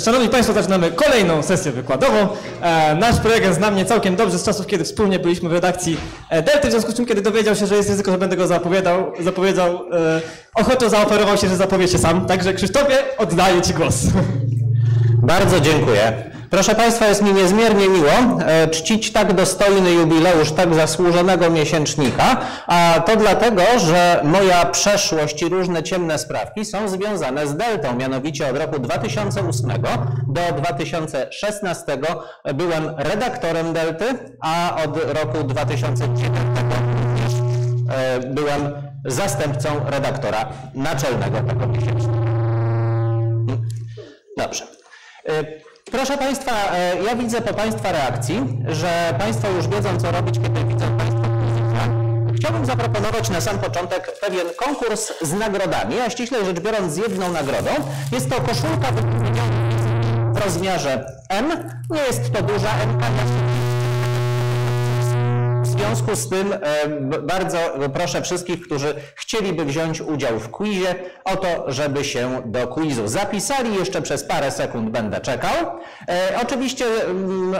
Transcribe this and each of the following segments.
Szanowni Państwo, zaczynamy kolejną sesję wykładową. E, nasz prelegent zna mnie całkiem dobrze z czasów, kiedy wspólnie byliśmy w redakcji e, Delty, w związku z czym, kiedy dowiedział się, że jest ryzyko, że będę go zapowiadał, zapowiedział, e, ochotą zaoferował się, że zapowie się sam. Także Krzysztofie, oddaję Ci głos. Bardzo dziękuję. Proszę Państwa, jest mi niezmiernie miło e, czcić tak dostojny jubileusz tak zasłużonego miesięcznika, a to dlatego, że moja przeszłość i różne ciemne sprawki są związane z Deltą. Mianowicie od roku 2008 do 2016 byłem redaktorem Delty, a od roku 2009 również e, byłem zastępcą redaktora naczelnego tego miesięcznika. Dobrze. Proszę Państwa, y, ja widzę po Państwa reakcji, że Państwo już wiedzą, co robić, kiedy widzą Państwo. Chciałbym zaproponować na sam początek pewien konkurs z nagrodami, a ściślej rzecz biorąc z jedną nagrodą. Jest to koszulka w rozmiarze M. Nie jest to duża M, w związku z tym bardzo proszę wszystkich, którzy chcieliby wziąć udział w quizie, o to, żeby się do quizu zapisali. Jeszcze przez parę sekund będę czekał. E, Oczywiście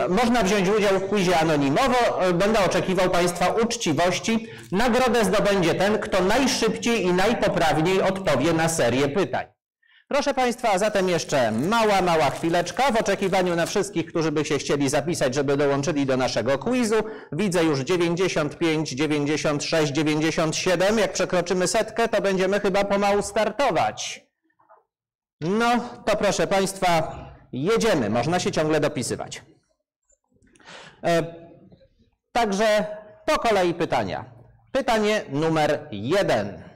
można wziąć udział w quizie anonimowo. E, Będę oczekiwał Państwa uczciwości. Nagrodę zdobędzie ten, kto najszybciej i najpoprawniej odpowie na serię pytań. Proszę Państwa, a zatem jeszcze mała, mała chwileczka w oczekiwaniu na wszystkich, którzy by się chcieli zapisać, żeby dołączyli do naszego quizu. Widzę już 95, 96, 97. Jak przekroczymy setkę, to będziemy chyba pomału startować. No, to proszę Państwa, jedziemy. Można się ciągle dopisywać. E, Także po kolei pytania. Pytanie numer jeden.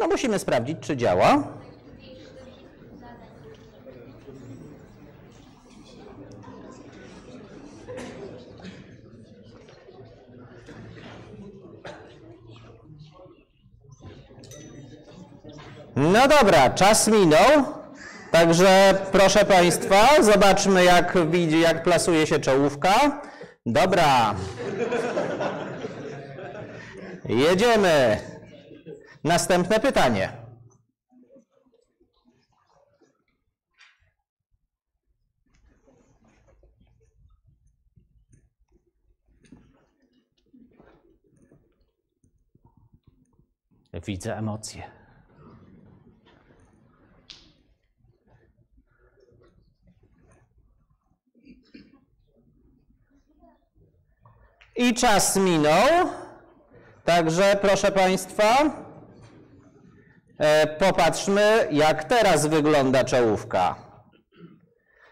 No musimy sprawdzić, czy działa. No dobra, czas minął. Także proszę Państwa, zobaczmy jak widzi, jak plasuje się czołówka. Dobra. Jedziemy. Następne pytanie. Widzę emocje. I czas minął. Także proszę Państwa, popatrzmy, jak teraz wygląda czołówka.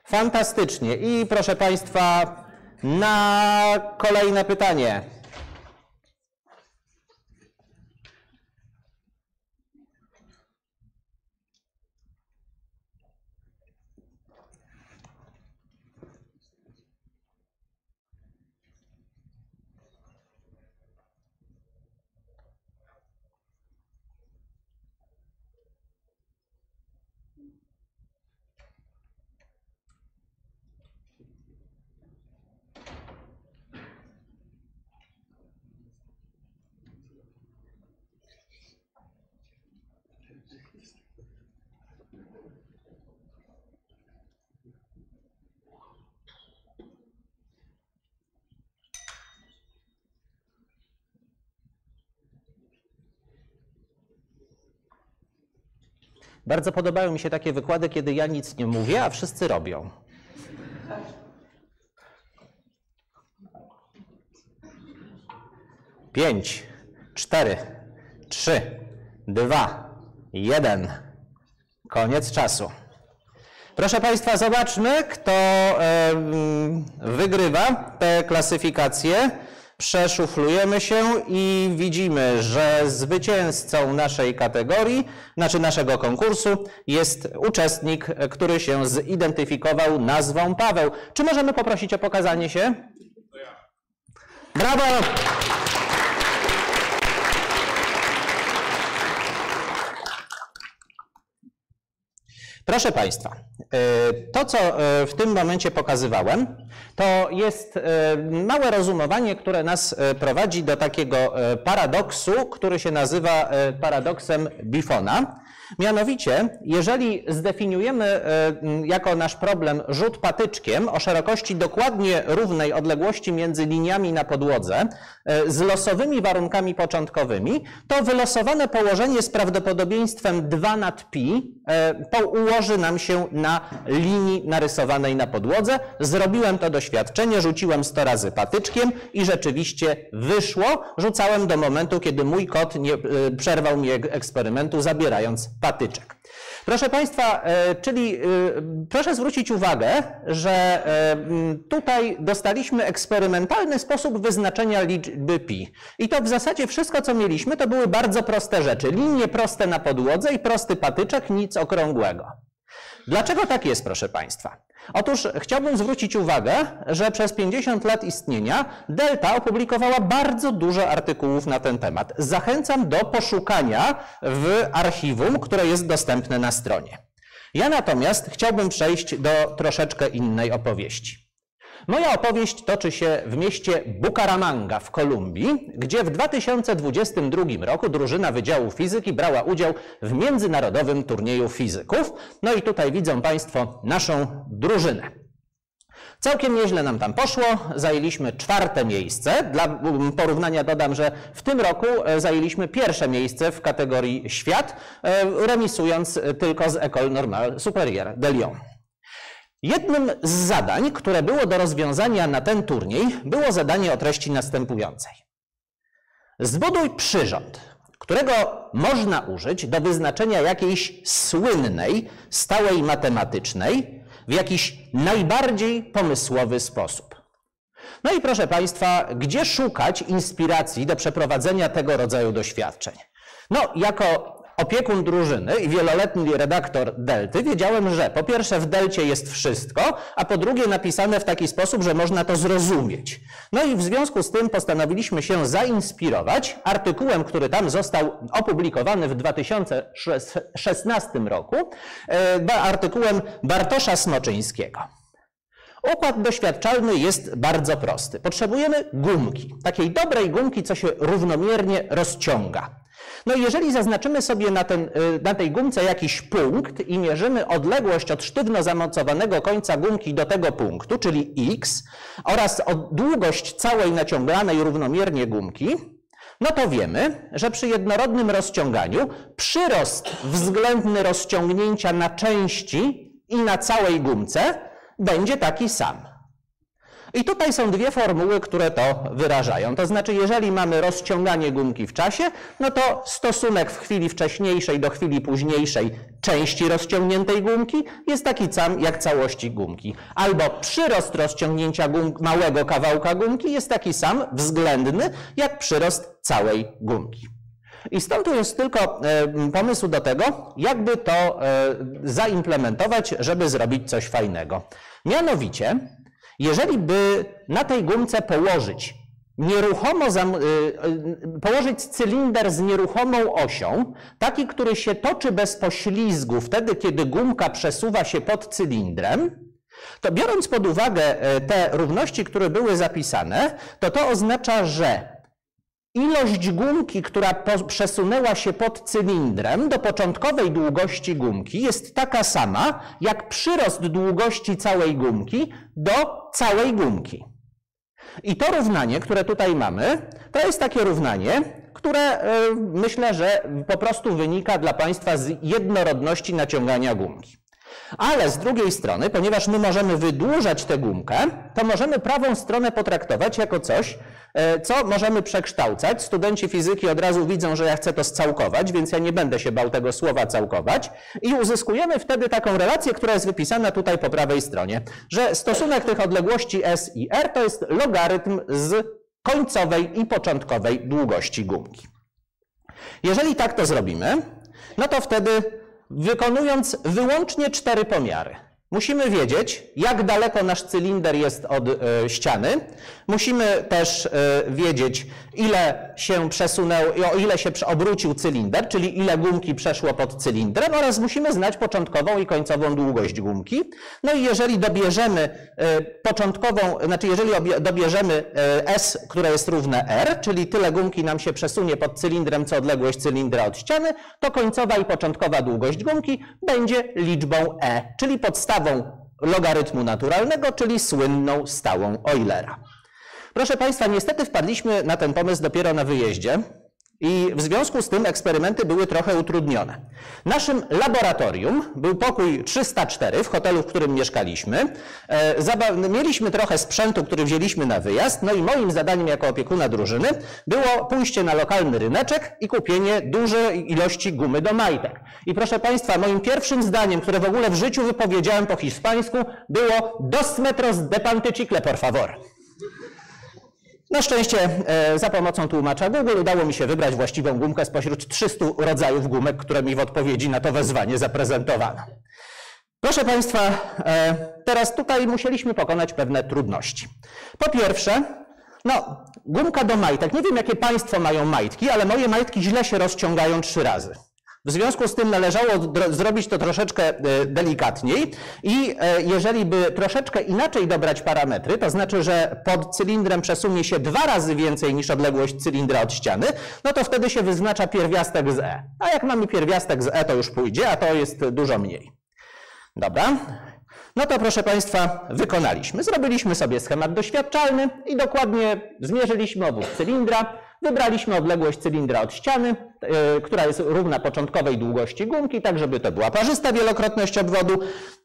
Fantastycznie. I proszę Państwa, na kolejne pytanie. Bardzo podobają mi się takie wykłady, kiedy ja nic nie mówię, a wszyscy robią. Pięć, cztery, trzy, dwa, jeden. Koniec czasu. Proszę Państwa, zobaczmy, kto wygrywa tę klasyfikację. Przeszuflujemy się i widzimy, że zwycięzcą naszej kategorii, znaczy naszego konkursu, jest uczestnik, który się zidentyfikował nazwą Paweł. Czy możemy poprosić o pokazanie się? Brawo! Proszę Państwa, e, to co e, w tym momencie pokazywałem, to jest e, małe rozumowanie, które nas prowadzi do takiego paradoksu, który się nazywa paradoksem Bifona. Mianowicie, jeżeli zdefiniujemy e, jako nasz problem rzut patyczkiem o szerokości dokładnie równej odległości między liniami na podłodze e, z losowymi warunkami początkowymi, to wylosowane położenie z prawdopodobieństwem 2 nad pi e, ułoży nam się na linii narysowanej na podłodze. Zrobiłem to doświadczenie, rzuciłem 100 razy patyczkiem i rzeczywiście wyszło. Rzucałem do momentu, kiedy mój kot nie przerwał mi eksperymentu, zabierając patyczek. Proszę Państwa, e, czyli e, proszę zwrócić uwagę, że e, tutaj dostaliśmy eksperymentalny sposób wyznaczenia liczby pi. I to w zasadzie wszystko, co mieliśmy, to były bardzo proste rzeczy. Linie proste na podłodze i prosty patyczek, nic okrągłego. Dlaczego tak jest, proszę Państwa? Otóż chciałbym zwrócić uwagę, że przez 50 lat istnienia Delta opublikowała bardzo dużo artykułów na ten temat. Zachęcam do poszukania w archiwum, które jest dostępne na stronie. Ja natomiast chciałbym przejść do troszeczkę innej opowieści. Moja opowieść toczy się w mieście Bucaramanga w Kolumbii, gdzie w 2022 roku drużyna Wydziału Fizyki brała udział w międzynarodowym turnieju fizyków. No i tutaj widzą Państwo naszą drużynę. Całkiem nieźle nam tam poszło. Zajęliśmy czwarte miejsce. Dla porównania dodam, że w tym roku e, zajęliśmy pierwsze miejsce w kategorii świat, e, remisując tylko z École Normale Supérieure de Lyon. Jednym z zadań, które było do rozwiązania na ten turniej, było zadanie o treści następującej. Zbuduj przyrząd, którego można użyć do wyznaczenia jakiejś słynnej, stałej matematycznej w jakiś najbardziej pomysłowy sposób. No i proszę Państwa, gdzie szukać inspiracji do przeprowadzenia tego rodzaju doświadczeń? No, jako opiekun drużyny i wieloletni redaktor Delty, wiedziałem, że po pierwsze w Delcie jest wszystko, a po drugie napisane w taki sposób, że można to zrozumieć. No i w związku z tym postanowiliśmy się zainspirować artykułem, który tam został opublikowany w 2016 roku, e, artykułem Bartosza Smoczyńskiego. Układ doświadczalny jest bardzo prosty. Potrzebujemy gumki, takiej dobrej gumki, co się równomiernie rozciąga. No i jeżeli zaznaczymy sobie na, ten, y, na tej gumce jakiś punkt i mierzymy odległość od sztywno zamocowanego końca gumki do tego punktu, czyli x, oraz długość całej naciąganej równomiernie gumki, no to wiemy, że przy jednorodnym rozciąganiu przyrost względny rozciągnięcia na części i na całej gumce będzie taki sam. I tutaj są dwie formuły, które to wyrażają. To znaczy, jeżeli mamy rozciąganie gumki w czasie, no to stosunek w chwili wcześniejszej do chwili późniejszej części rozciągniętej gumki jest taki sam jak całości gumki. Albo przyrost rozciągnięcia małego kawałka gumki jest taki sam względny jak przyrost całej gumki. I stąd tu jest tylko pomysł do tego, jakby to e, zaimplementować, żeby zrobić coś fajnego. Mianowicie, jeżeli by na tej gumce położyć nieruchomo y, y, położyć cylinder z nieruchomą osią, taki, który się toczy bez poślizgu wtedy, kiedy gumka przesuwa się pod cylindrem, to biorąc pod uwagę e, te równości, które były zapisane, to to oznacza, że Ilość gumki, która przesunęła się pod cylindrem do początkowej długości gumki jest taka sama, jak przyrost długości całej gumki do całej gumki. I to równanie, które tutaj mamy, to jest takie równanie, które e, myślę, że po prostu wynika dla Państwa z jednorodności naciągania gumki. Ale z drugiej strony, ponieważ my możemy wydłużać tę gumkę, to możemy prawą stronę potraktować jako coś, co możemy przekształcać. Studenci fizyki od razu widzą, że ja chcę to scałkować, więc ja nie będę się bał tego słowa całkować. I uzyskujemy wtedy taką relację, która jest wypisana tutaj po prawej stronie, że stosunek tych odległości S i R to jest logarytm z końcowej i początkowej długości gumki. Jeżeli tak to zrobimy, no to wtedy wykonując wyłącznie cztery pomiary. Musimy wiedzieć, jak daleko nasz cylinder jest od e, ściany. Musimy też e, wiedzieć, ile się przesunęło, o ile się obrócił cylinder, czyli ile gumki przeszło pod cylindrem oraz musimy znać początkową i końcową długość gumki. No i jeżeli dobierzemy e, początkową, znaczy jeżeli obie- dobierzemy S, które jest równe R, czyli tyle gumki nam się przesunie pod cylindrem, co odległość cylindra od ściany, to końcowa i początkowa długość gumki będzie liczbą E, czyli podstawą logarytmu naturalnego, czyli słynną stałą Eulera. Proszę Państwa, niestety wpadliśmy na ten pomysł dopiero na wyjeździe i w związku z tym eksperymenty były trochę utrudnione. Naszym laboratorium był pokój 304 w hotelu, w którym mieszkaliśmy. E, Mieliśmy trochę sprzętu, który wzięliśmy na wyjazd, no i moim zadaniem jako opiekuna drużyny było pójście na lokalny ryneczek i kupienie dużej ilości gumy do majtek. I proszę Państwa, moim pierwszym zdaniem, które w ogóle w życiu wypowiedziałem po hiszpańsku, było dos metros de pantycicle, por favor. Na szczęście e, za pomocą tłumacza Google udało mi się wybrać właściwą gumkę spośród 300 rodzajów gumek, które mi w odpowiedzi na to wezwanie zaprezentowano. Proszę Państwa, e, teraz tutaj musieliśmy pokonać pewne trudności. Po pierwsze, no, gumka do majtek. Nie wiem, jakie Państwo mają majtki, ale moje majtki źle się rozciągają trzy razy. W związku z tym należało zrobić to troszeczkę e, delikatniej i e, jeżeli by troszeczkę inaczej dobrać parametry, to znaczy, że pod cylindrem przesunie się dwa razy więcej niż odległość cylindra od ściany, no to wtedy się wyznacza pierwiastek z E. A jak mamy pierwiastek z E, to już pójdzie, a to jest dużo mniej. Dobra. No to proszę Państwa, wykonaliśmy. Zrobiliśmy sobie schemat doświadczalny i dokładnie zmierzyliśmy obwód cylindra, wybraliśmy odległość cylindra od ściany, yy, która jest równa początkowej długości gumki, tak żeby to była parzysta wielokrotność obwodu.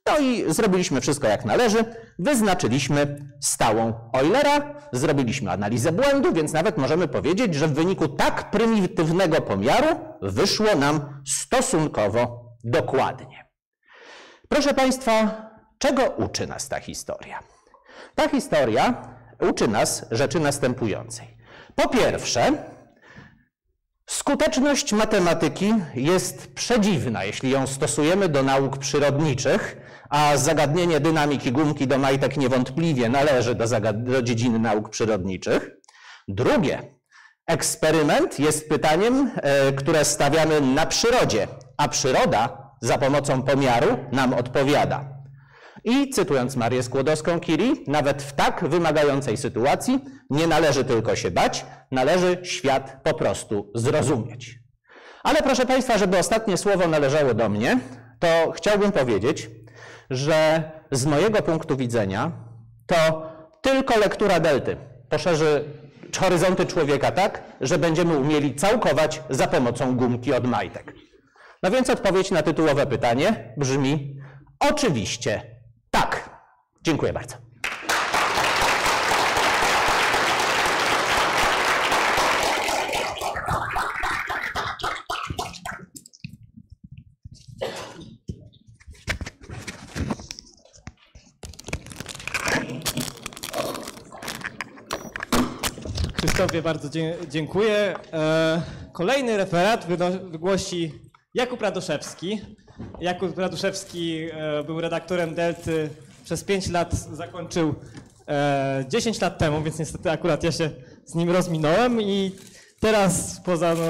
No i zrobiliśmy wszystko jak należy. Wyznaczyliśmy stałą Eulera, zrobiliśmy analizę błędu, więc nawet możemy powiedzieć, że w wyniku tak prymitywnego pomiaru wyszło nam stosunkowo dokładnie. Proszę Państwa, czego uczy nas ta historia? Ta historia uczy nas rzeczy następującej. Po pierwsze, skuteczność matematyki jest przedziwna, jeśli ją stosujemy do nauk przyrodniczych, a zagadnienie dynamiki gumki do majtek niewątpliwie należy do, do dziedziny nauk przyrodniczych. Drugie, Eksperyment jest pytaniem, e, które stawiamy na przyrodzie, a przyroda za pomocą pomiaru nam odpowiada. I cytując Marię Skłodowską-Curie, nawet w tak wymagającej sytuacji nie należy tylko się bać, należy świat po prostu zrozumieć. Ale proszę Państwa, żeby ostatnie słowo należało do mnie, to chciałbym powiedzieć, że z mojego punktu widzenia to tylko lektura delty poszerzy horyzonty człowieka tak, że będziemy umieli całkować za pomocą gumki od majtek. No więc odpowiedź na tytułowe pytanie brzmi oczywiście tak. Dziękuję bardzo. Krzysztofie, bardzo dziękuję. E, Kolejny referat wygłosi Jakub Radoszewski. Jakub Radoszewski e, był redaktorem Delty przez 5 lat, zakończył e, 10 lat temu, więc niestety akurat ja się z nim rozminąłem i teraz poza no,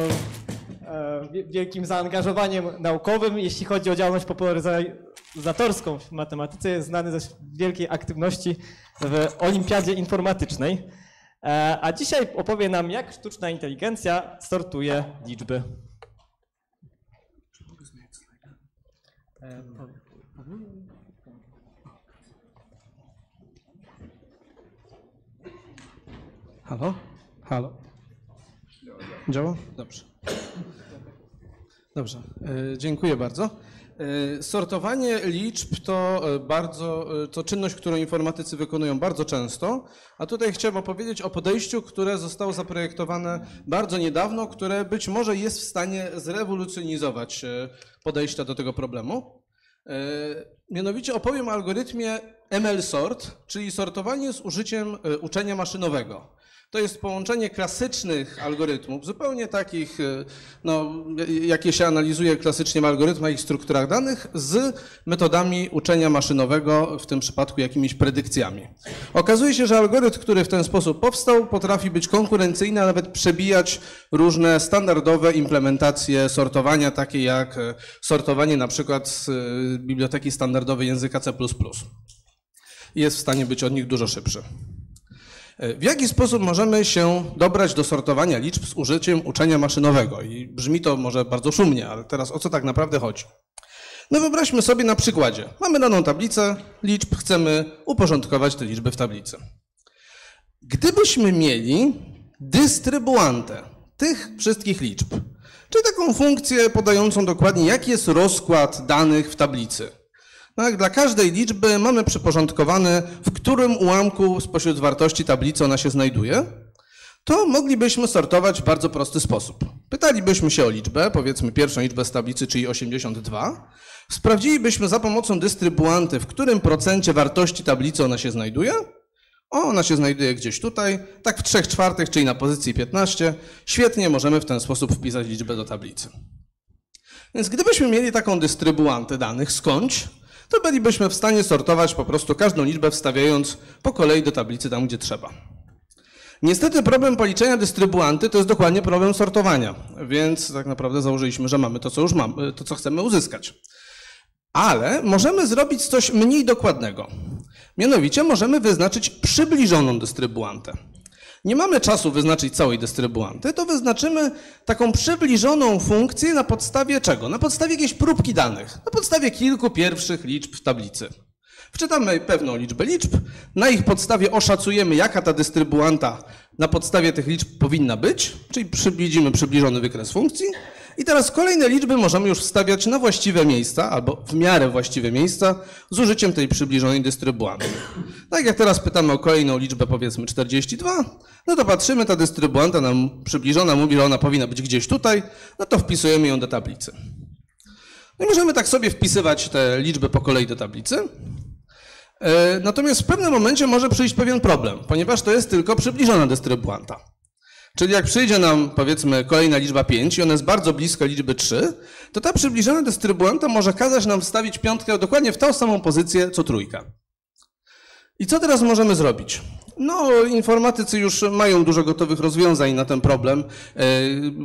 e, wie- wielkim zaangażowaniem naukowym, jeśli chodzi o działalność popularyzatorską w matematyce, jest znany ze wielkiej aktywności w olimpiadzie informatycznej. E, A dzisiaj opowie nam, jak sztuczna inteligencja sortuje liczby. Halo? Halo? Działa? Dobrze. Dobrze, e, dziękuję bardzo. E, Sortowanie liczb to e, bardzo, to czynność, którą informatycy wykonują bardzo często, a tutaj chciałem opowiedzieć o podejściu, które zostało zaprojektowane bardzo niedawno, które być może jest w stanie zrewolucjonizować podejścia do tego problemu. E, Mianowicie opowiem o algorytmie ML-sort, czyli sortowanie z użyciem e, uczenia maszynowego. To jest połączenie klasycznych algorytmów, zupełnie takich, e, no, jakie się analizuje klasycznie w algorytmach i strukturach danych, z metodami uczenia maszynowego, w tym przypadku jakimiś predykcjami. Okazuje się, że algorytm, który w ten sposób powstał, potrafi być konkurencyjny, a nawet przebijać różne standardowe implementacje sortowania, takie jak e, sortowanie na przykład z e, biblioteki standardowej języka C++. Jest w stanie być od nich dużo szybszy. E, W jaki sposób możemy się dobrać do sortowania liczb z użyciem uczenia maszynowego? I brzmi to może bardzo szumnie, ale teraz o co tak naprawdę chodzi? No wyobraźmy sobie na przykładzie. Mamy daną tablicę liczb, chcemy uporządkować te liczby w tablicy. Gdybyśmy mieli dystrybuantę tych wszystkich liczb, czyli taką funkcję podającą dokładnie, jaki jest rozkład danych w tablicy. Tak, dla każdej liczby mamy przyporządkowane, w którym ułamku spośród wartości tablicy ona się znajduje, to moglibyśmy sortować w bardzo prosty sposób. Pytalibyśmy się o liczbę, powiedzmy pierwszą liczbę z tablicy, czyli 82. Sprawdzilibyśmy za pomocą dystrybuanty, w którym procencie wartości tablicy ona się znajduje. O, ona się znajduje gdzieś tutaj, tak w 3 czwartych, czyli na pozycji 15. Świetnie, możemy w ten sposób wpisać liczbę do tablicy. Więc gdybyśmy mieli taką dystrybuantę danych skądś, to bylibyśmy w stanie sortować po prostu każdą liczbę, wstawiając po kolei do tablicy tam, gdzie trzeba. Niestety problem policzenia dystrybuanty to jest dokładnie problem sortowania, więc tak naprawdę założyliśmy, że mamy to, co już mamy, to, co chcemy uzyskać. Ale możemy zrobić coś mniej dokładnego. Mianowicie możemy wyznaczyć przybliżoną dystrybuantę. Nie mamy czasu wyznaczyć całej dystrybuanty, to wyznaczymy taką przybliżoną funkcję na podstawie czego? Na podstawie jakiejś próbki danych, na podstawie kilku pierwszych liczb w tablicy. Wczytamy pewną liczbę liczb, na ich podstawie oszacujemy, jaka ta dystrybuanta na podstawie tych liczb powinna być, czyli przybliżymy przybliżony wykres funkcji. I teraz kolejne liczby możemy już wstawiać na właściwe miejsca, albo w miarę właściwe miejsca, z użyciem tej przybliżonej dystrybuanty. Tak jak teraz pytamy o kolejną liczbę, powiedzmy 42, no to patrzymy, ta dystrybuanta nam przybliżona mówi, że ona powinna być gdzieś tutaj, no to wpisujemy ją do tablicy. No i możemy tak sobie wpisywać te liczby po kolei do tablicy. E, Natomiast w pewnym momencie może przyjść pewien problem, ponieważ to jest tylko przybliżona dystrybuanta. Czyli jak przyjdzie nam, powiedzmy, kolejna liczba 5 i ona jest bardzo blisko liczby 3, to ta przybliżona dystrybuanta może kazać nam wstawić piątkę dokładnie w tą samą pozycję co trójka. I co teraz możemy zrobić? No, informatycy już mają dużo gotowych rozwiązań na ten problem, e,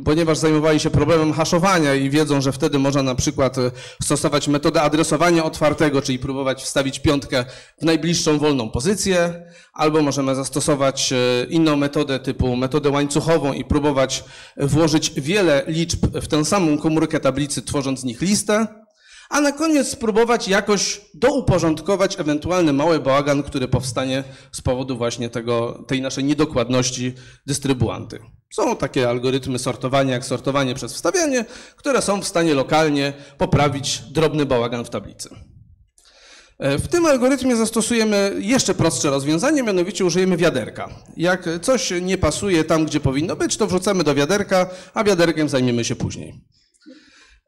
ponieważ zajmowali się problemem haszowania i wiedzą, że wtedy można na przykład e, stosować metodę adresowania otwartego, czyli próbować wstawić piątkę w najbliższą wolną pozycję, albo możemy zastosować e, inną metodę typu metodę łańcuchową i próbować włożyć wiele liczb w tę samą komórkę tablicy, tworząc z nich listę a na koniec spróbować jakoś douporządkować ewentualny mały bałagan, który powstanie z powodu właśnie tego, tej naszej niedokładności dystrybuanty. Są takie algorytmy sortowania, jak sortowanie przez wstawianie, które są w stanie lokalnie poprawić drobny bałagan w tablicy. E, W tym algorytmie zastosujemy jeszcze prostsze rozwiązanie, mianowicie użyjemy wiaderka. Jak coś nie pasuje tam, gdzie powinno być, to wrzucamy do wiaderka, a wiaderkiem zajmiemy się później.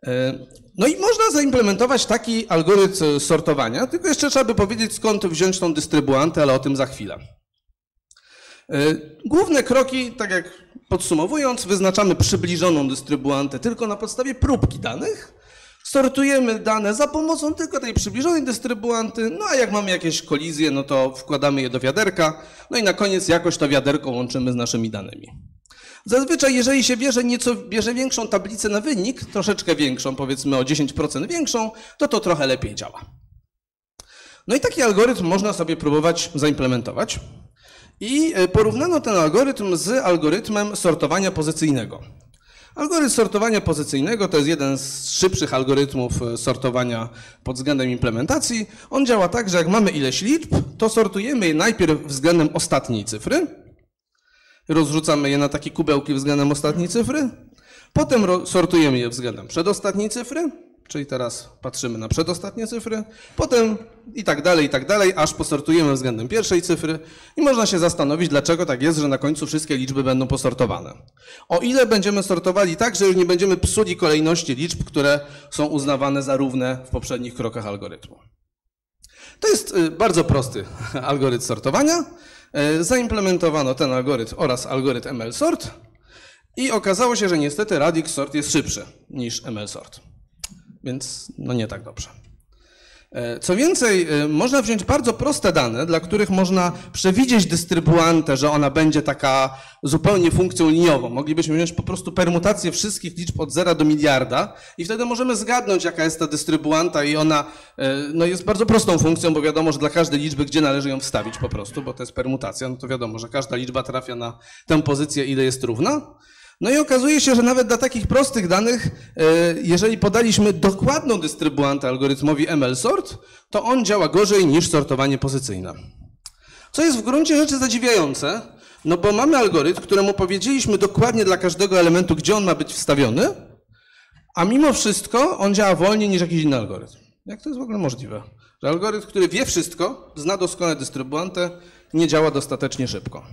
E, No i można zaimplementować taki algorytm sortowania, tylko jeszcze trzeba by powiedzieć, skąd wziąć tą dystrybuantę, ale o tym za chwilę. E, Główne kroki, tak jak podsumowując, wyznaczamy przybliżoną dystrybuantę tylko na podstawie próbki danych. Sortujemy dane za pomocą tylko tej przybliżonej dystrybuanty, no a jak mamy jakieś kolizje, no to wkładamy je do wiaderka, no i na koniec jakoś to wiaderko łączymy z naszymi danymi. Zazwyczaj, jeżeli się bierze nieco bierze większą tablicę na wynik, troszeczkę większą, powiedzmy o 10% większą, to to trochę lepiej działa. No i taki algorytm można sobie próbować zaimplementować. I e, porównano ten algorytm z algorytmem sortowania pozycyjnego. Algorytm sortowania pozycyjnego to jest jeden z szybszych algorytmów e, sortowania pod względem implementacji. On działa tak, że jak mamy ileś liczb, to sortujemy je najpierw względem ostatniej cyfry, rozrzucamy je na takie kubełki względem ostatniej cyfry, potem sortujemy je względem przedostatniej cyfry, czyli teraz patrzymy na przedostatnie cyfry, potem i tak dalej, i tak dalej, aż posortujemy względem pierwszej cyfry i można się zastanowić, dlaczego tak jest, że na końcu wszystkie liczby będą posortowane. O ile będziemy sortowali tak, że już nie będziemy psuli kolejności liczb, które są uznawane za równe w poprzednich krokach algorytmu. To jest y, bardzo prosty algorytm sortowania. E, zaimplementowano ten algorytm oraz algorytm ML-sort i okazało się, że niestety radix sort jest szybszy niż ML-sort. Więc no nie tak dobrze. E, Co więcej, e, można wziąć bardzo proste dane, dla których można przewidzieć dystrybuantę, że ona będzie taka zupełnie funkcją liniową. Moglibyśmy wziąć po prostu permutację wszystkich liczb od 0 do miliarda i wtedy możemy zgadnąć, jaka jest ta dystrybuanta i ona e, no, jest bardzo prostą funkcją, bo wiadomo, że dla każdej liczby, gdzie należy ją wstawić po prostu, bo to jest permutacja, no to wiadomo, że każda liczba trafia na tę pozycję, ile jest równa. No i okazuje się, że nawet dla takich prostych danych, e, jeżeli podaliśmy dokładną dystrybuantę algorytmowi ML-sort, to on działa gorzej niż sortowanie pozycyjne. Co jest w gruncie rzeczy zadziwiające, no bo mamy algorytm, któremu powiedzieliśmy dokładnie dla każdego elementu, gdzie on ma być wstawiony, a mimo wszystko on działa wolniej niż jakiś inny algorytm. Jak to jest w ogóle możliwe? Że algorytm, który wie wszystko, zna doskonale dystrybuantę, nie działa dostatecznie szybko.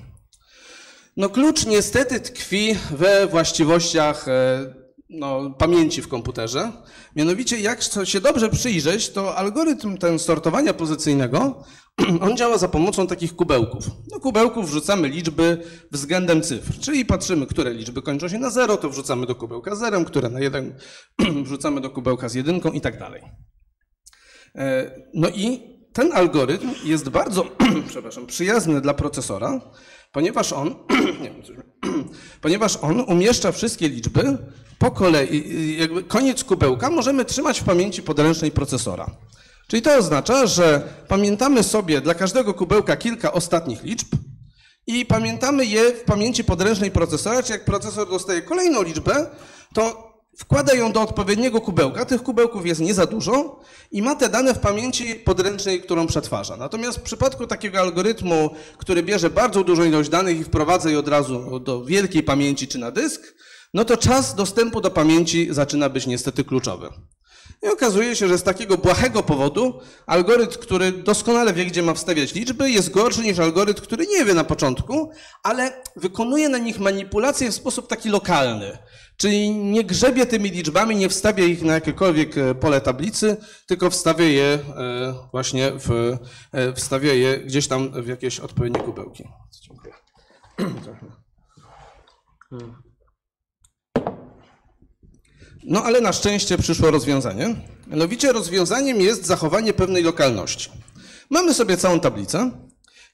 No klucz niestety tkwi we właściwościach e, no, pamięci w komputerze. Mianowicie, jak się dobrze przyjrzeć, to algorytm ten sortowania pozycyjnego, on działa za pomocą takich kubełków. Do kubełków wrzucamy liczby względem cyfr, czyli patrzymy, które liczby kończą się na 0, to wrzucamy do kubełka z zerem, które na 1 wrzucamy do kubełka z jedynką i tak dalej. E, No i ten algorytm jest bardzo, przepraszam, przyjazny dla procesora, ponieważ on, ponieważ on umieszcza wszystkie liczby po kolei, jakby koniec kubełka możemy trzymać w pamięci podręcznej procesora. Czyli to oznacza, że pamiętamy sobie dla każdego kubełka kilka ostatnich liczb i pamiętamy je w pamięci podręcznej procesora, czyli jak procesor dostaje kolejną liczbę, to wkłada ją do odpowiedniego kubełka, tych kubełków jest nie za dużo i ma te dane w pamięci podręcznej, którą przetwarza. Natomiast w przypadku takiego algorytmu, który bierze bardzo dużą ilość danych i wprowadza je od razu do wielkiej pamięci czy na dysk, no to czas dostępu do pamięci zaczyna być niestety kluczowy. I okazuje się, że z takiego błahego powodu algorytm, który doskonale wie, gdzie ma wstawiać liczby, jest gorszy niż algorytm, który nie wie na początku, ale wykonuje na nich manipulacje w sposób taki lokalny. Czyli nie grzebie tymi liczbami, nie wstawia ich na jakiekolwiek e, pole tablicy, tylko wstawia je e, właśnie w, e, wstawia je gdzieś tam w jakieś odpowiednie kubełki. Dziękuję. No ale na szczęście przyszło rozwiązanie. Mianowicie rozwiązaniem jest zachowanie pewnej lokalności. Mamy sobie całą tablicę,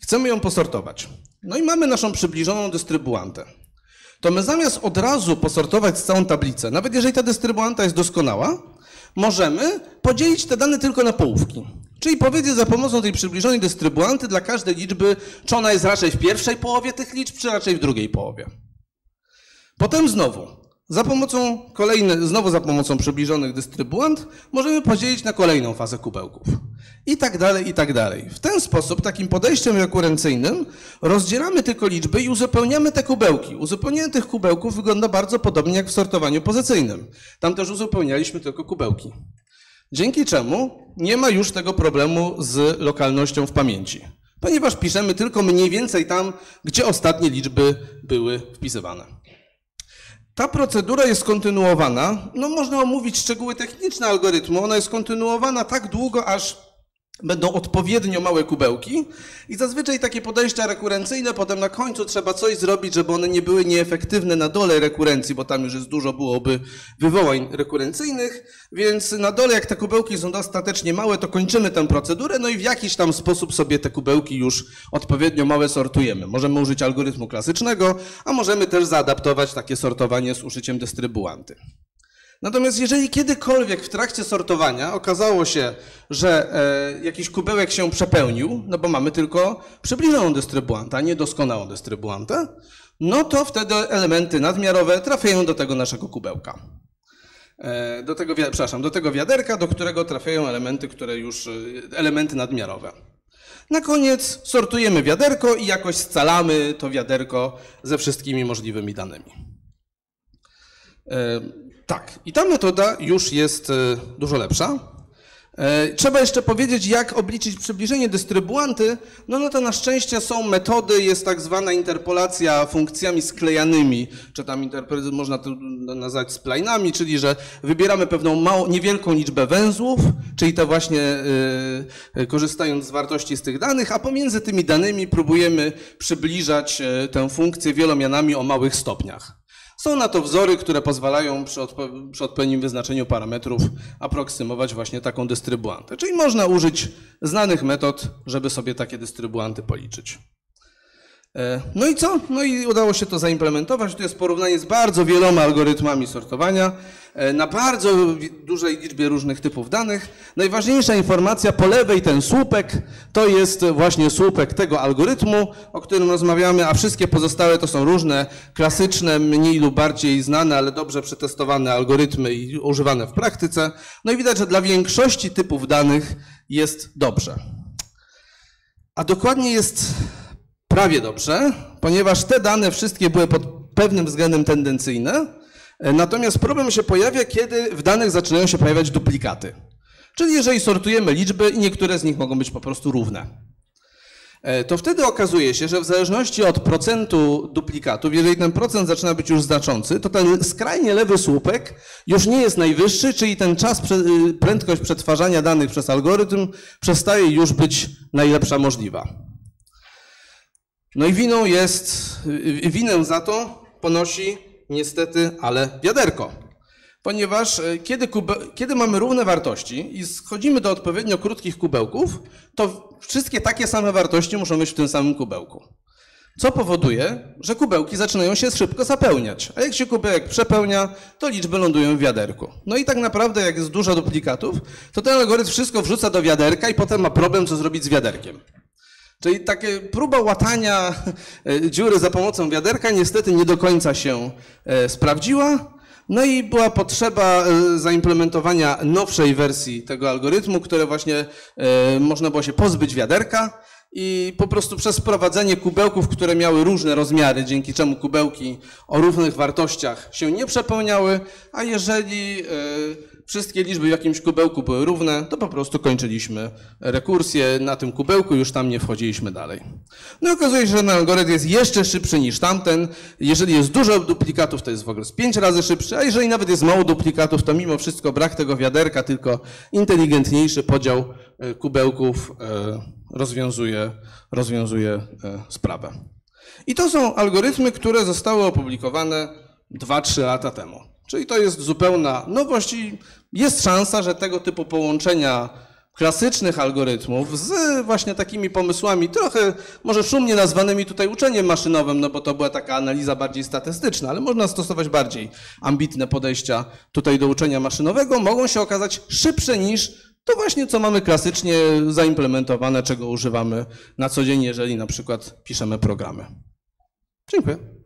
chcemy ją posortować. No i mamy naszą przybliżoną dystrybuantę. To my zamiast od razu posortować całą tablicę, nawet jeżeli ta dystrybuanta jest doskonała, możemy podzielić te dane tylko na połówki. Czyli powiedzieć za pomocą tej przybliżonej dystrybuanty dla każdej liczby, czy ona jest raczej w pierwszej połowie tych liczb, czy raczej w drugiej połowie. Potem znowu, za pomocą kolejny, znowu za pomocą przybliżonych dystrybuant możemy podzielić na kolejną fazę kubełków. I tak dalej, i tak dalej. W ten sposób, takim podejściem rekurencyjnym, rozdzielamy tylko liczby i uzupełniamy te kubełki. Uzupełnienie tych kubełków wygląda bardzo podobnie jak w sortowaniu pozycyjnym. Tam też uzupełnialiśmy tylko kubełki. Dzięki czemu nie ma już tego problemu z lokalnością w pamięci, ponieważ piszemy tylko mniej więcej tam, gdzie ostatnie liczby były wpisywane. Ta procedura jest kontynuowana. No, można omówić szczegóły techniczne algorytmu. Ona jest kontynuowana tak długo, aż będą odpowiednio małe kubełki. I zazwyczaj takie podejścia rekurencyjne, potem na końcu trzeba coś zrobić, żeby one nie były nieefektywne na dole rekurencji, bo tam już jest dużo byłoby wywołań rekurencyjnych. Więc na dole, jak te kubełki są dostatecznie małe, to kończymy tę procedurę, no i w jakiś tam sposób sobie te kubełki już odpowiednio małe sortujemy. Możemy użyć algorytmu klasycznego, a możemy też zaadaptować takie sortowanie z użyciem dystrybuanty. Natomiast jeżeli kiedykolwiek w trakcie sortowania okazało się, że e, jakiś kubełek się przepełnił, no bo mamy tylko przybliżoną dystrybuantę, a nie doskonałą dystrybuantę, no to wtedy elementy nadmiarowe trafiają do tego naszego kubełka. E, do tego, przepraszam, do tego wiaderka, do którego trafiają elementy, które już, e, elementy nadmiarowe. Na koniec sortujemy wiaderko i jakoś scalamy to wiaderko ze wszystkimi możliwymi danymi. E, Tak, i ta metoda już jest e, dużo lepsza. E, Trzeba jeszcze powiedzieć, jak obliczyć przybliżenie dystrybuanty. No, no to na szczęście są metody, jest tak zwana interpolacja funkcjami sklejanymi, czy tam można to nazwać splajnami, czyli że wybieramy pewną małą, niewielką liczbę węzłów, czyli to właśnie y, y, korzystając z wartości z tych danych, a pomiędzy tymi danymi próbujemy przybliżać tę funkcję wielomianami o małych stopniach. Są na to wzory, które pozwalają przy, odpo- przy odpowiednim wyznaczeniu parametrów aproksymować właśnie taką dystrybuantę. Czyli można użyć znanych metod, żeby sobie takie dystrybuanty policzyć. E, No i co? No i udało się to zaimplementować. Tu jest porównanie z bardzo wieloma algorytmami sortowania e, na bardzo dużej liczbie różnych typów danych. Najważniejsza informacja po lewej, ten słupek, to jest właśnie słupek tego algorytmu, o którym rozmawiamy, a wszystkie pozostałe to są różne klasyczne, mniej lub bardziej znane, ale dobrze przetestowane algorytmy i używane w praktyce. No i widać, że dla większości typów danych jest dobrze. A dokładnie jest prawie dobrze, ponieważ te dane wszystkie były pod pewnym względem tendencyjne. E, Natomiast problem się pojawia, kiedy w danych zaczynają się pojawiać duplikaty. Czyli jeżeli sortujemy liczby i niektóre z nich mogą być po prostu równe. E, To wtedy okazuje się, że w zależności od procentu duplikatów, jeżeli ten procent zaczyna być już znaczący, to ten skrajnie lewy słupek już nie jest najwyższy, czyli ten czas, y, prędkość przetwarzania danych przez algorytm przestaje już być najlepsza możliwa. No i winą jest, y, winę za to ponosi niestety, ale wiaderko. Ponieważ y, kiedy, kube, kiedy mamy równe wartości i schodzimy do odpowiednio krótkich kubełków, to wszystkie takie same wartości muszą być w tym samym kubełku. Co powoduje, że kubełki zaczynają się szybko zapełniać. A jak się kubełek przepełnia, to liczby lądują w wiaderku. No i tak naprawdę, jak jest dużo duplikatów, to ten algorytm wszystko wrzuca do wiaderka i potem ma problem, co zrobić z wiaderkiem. Czyli takie próba łatania e, dziury za pomocą wiaderka niestety nie do końca się e, sprawdziła. No i była potrzeba e, zaimplementowania nowszej wersji tego algorytmu, które właśnie można było się pozbyć wiaderka i po prostu przez wprowadzenie kubełków, które miały różne rozmiary, dzięki czemu kubełki o równych wartościach się nie przepełniały, a jeżeli wszystkie liczby w jakimś kubełku były równe, to po prostu kończyliśmy rekursję na tym kubełku, już tam nie wchodziliśmy dalej. No i okazuje się, że ten algorytm jest jeszcze szybszy niż tamten. Jeżeli jest dużo duplikatów, to jest w ogóle z pięć razy szybszy, a jeżeli nawet jest mało duplikatów, to mimo wszystko brak tego wiaderka, tylko inteligentniejszy podział e, kubełków e, rozwiązuje, rozwiązuje e, sprawę. I to są algorytmy, które zostały opublikowane 2-3 lata temu. Czyli to jest zupełna nowość i jest szansa, że tego typu połączenia klasycznych algorytmów z właśnie takimi pomysłami, trochę może szumnie nazwanymi tutaj uczeniem maszynowym, no bo to była taka analiza bardziej statystyczna, ale można stosować bardziej ambitne podejścia tutaj do uczenia maszynowego, mogą się okazać szybsze niż to właśnie, co mamy klasycznie zaimplementowane, czego używamy na co dzień, jeżeli na przykład piszemy programy. Dziękuję.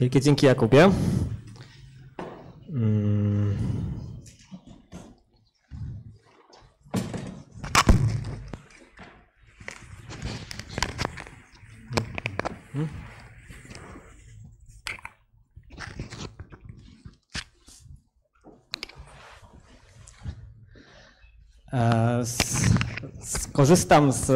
Wielkie dzięki Jakubie. Mm. E, s- Skorzystam z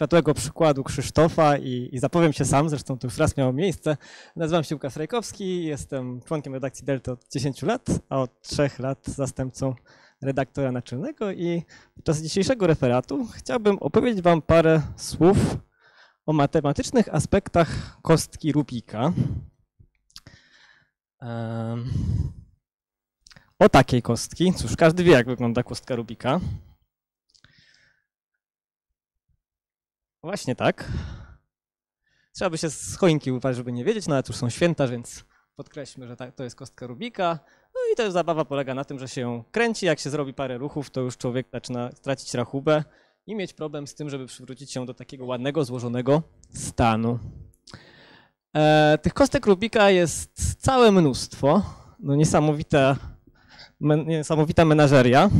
światłego przykładu Krzysztofa i, i zapowiem się sam, zresztą to już raz miało miejsce. Nazywam się Łukasz Rajkowski, jestem członkiem redakcji Delta od 10 lat, a od 3 lat zastępcą redaktora naczelnego i podczas dzisiejszego referatu chciałbym opowiedzieć Wam parę słów o matematycznych aspektach kostki Rubika. O takiej kostki. Cóż, każdy wie, jak wygląda kostka Rubika. Właśnie tak. Trzeba by się z choinki uważać, żeby nie wiedzieć, no ale cóż są święta, więc podkreślmy, że to jest kostka Rubika. No i to zabawa polega na tym, że się ją kręci, jak się zrobi parę ruchów, to już człowiek zaczyna tracić rachubę i mieć problem z tym, żeby przywrócić się do takiego ładnego, złożonego stanu. E, tych kostek Rubika jest całe mnóstwo. No niesamowita, men, niesamowita menażeria.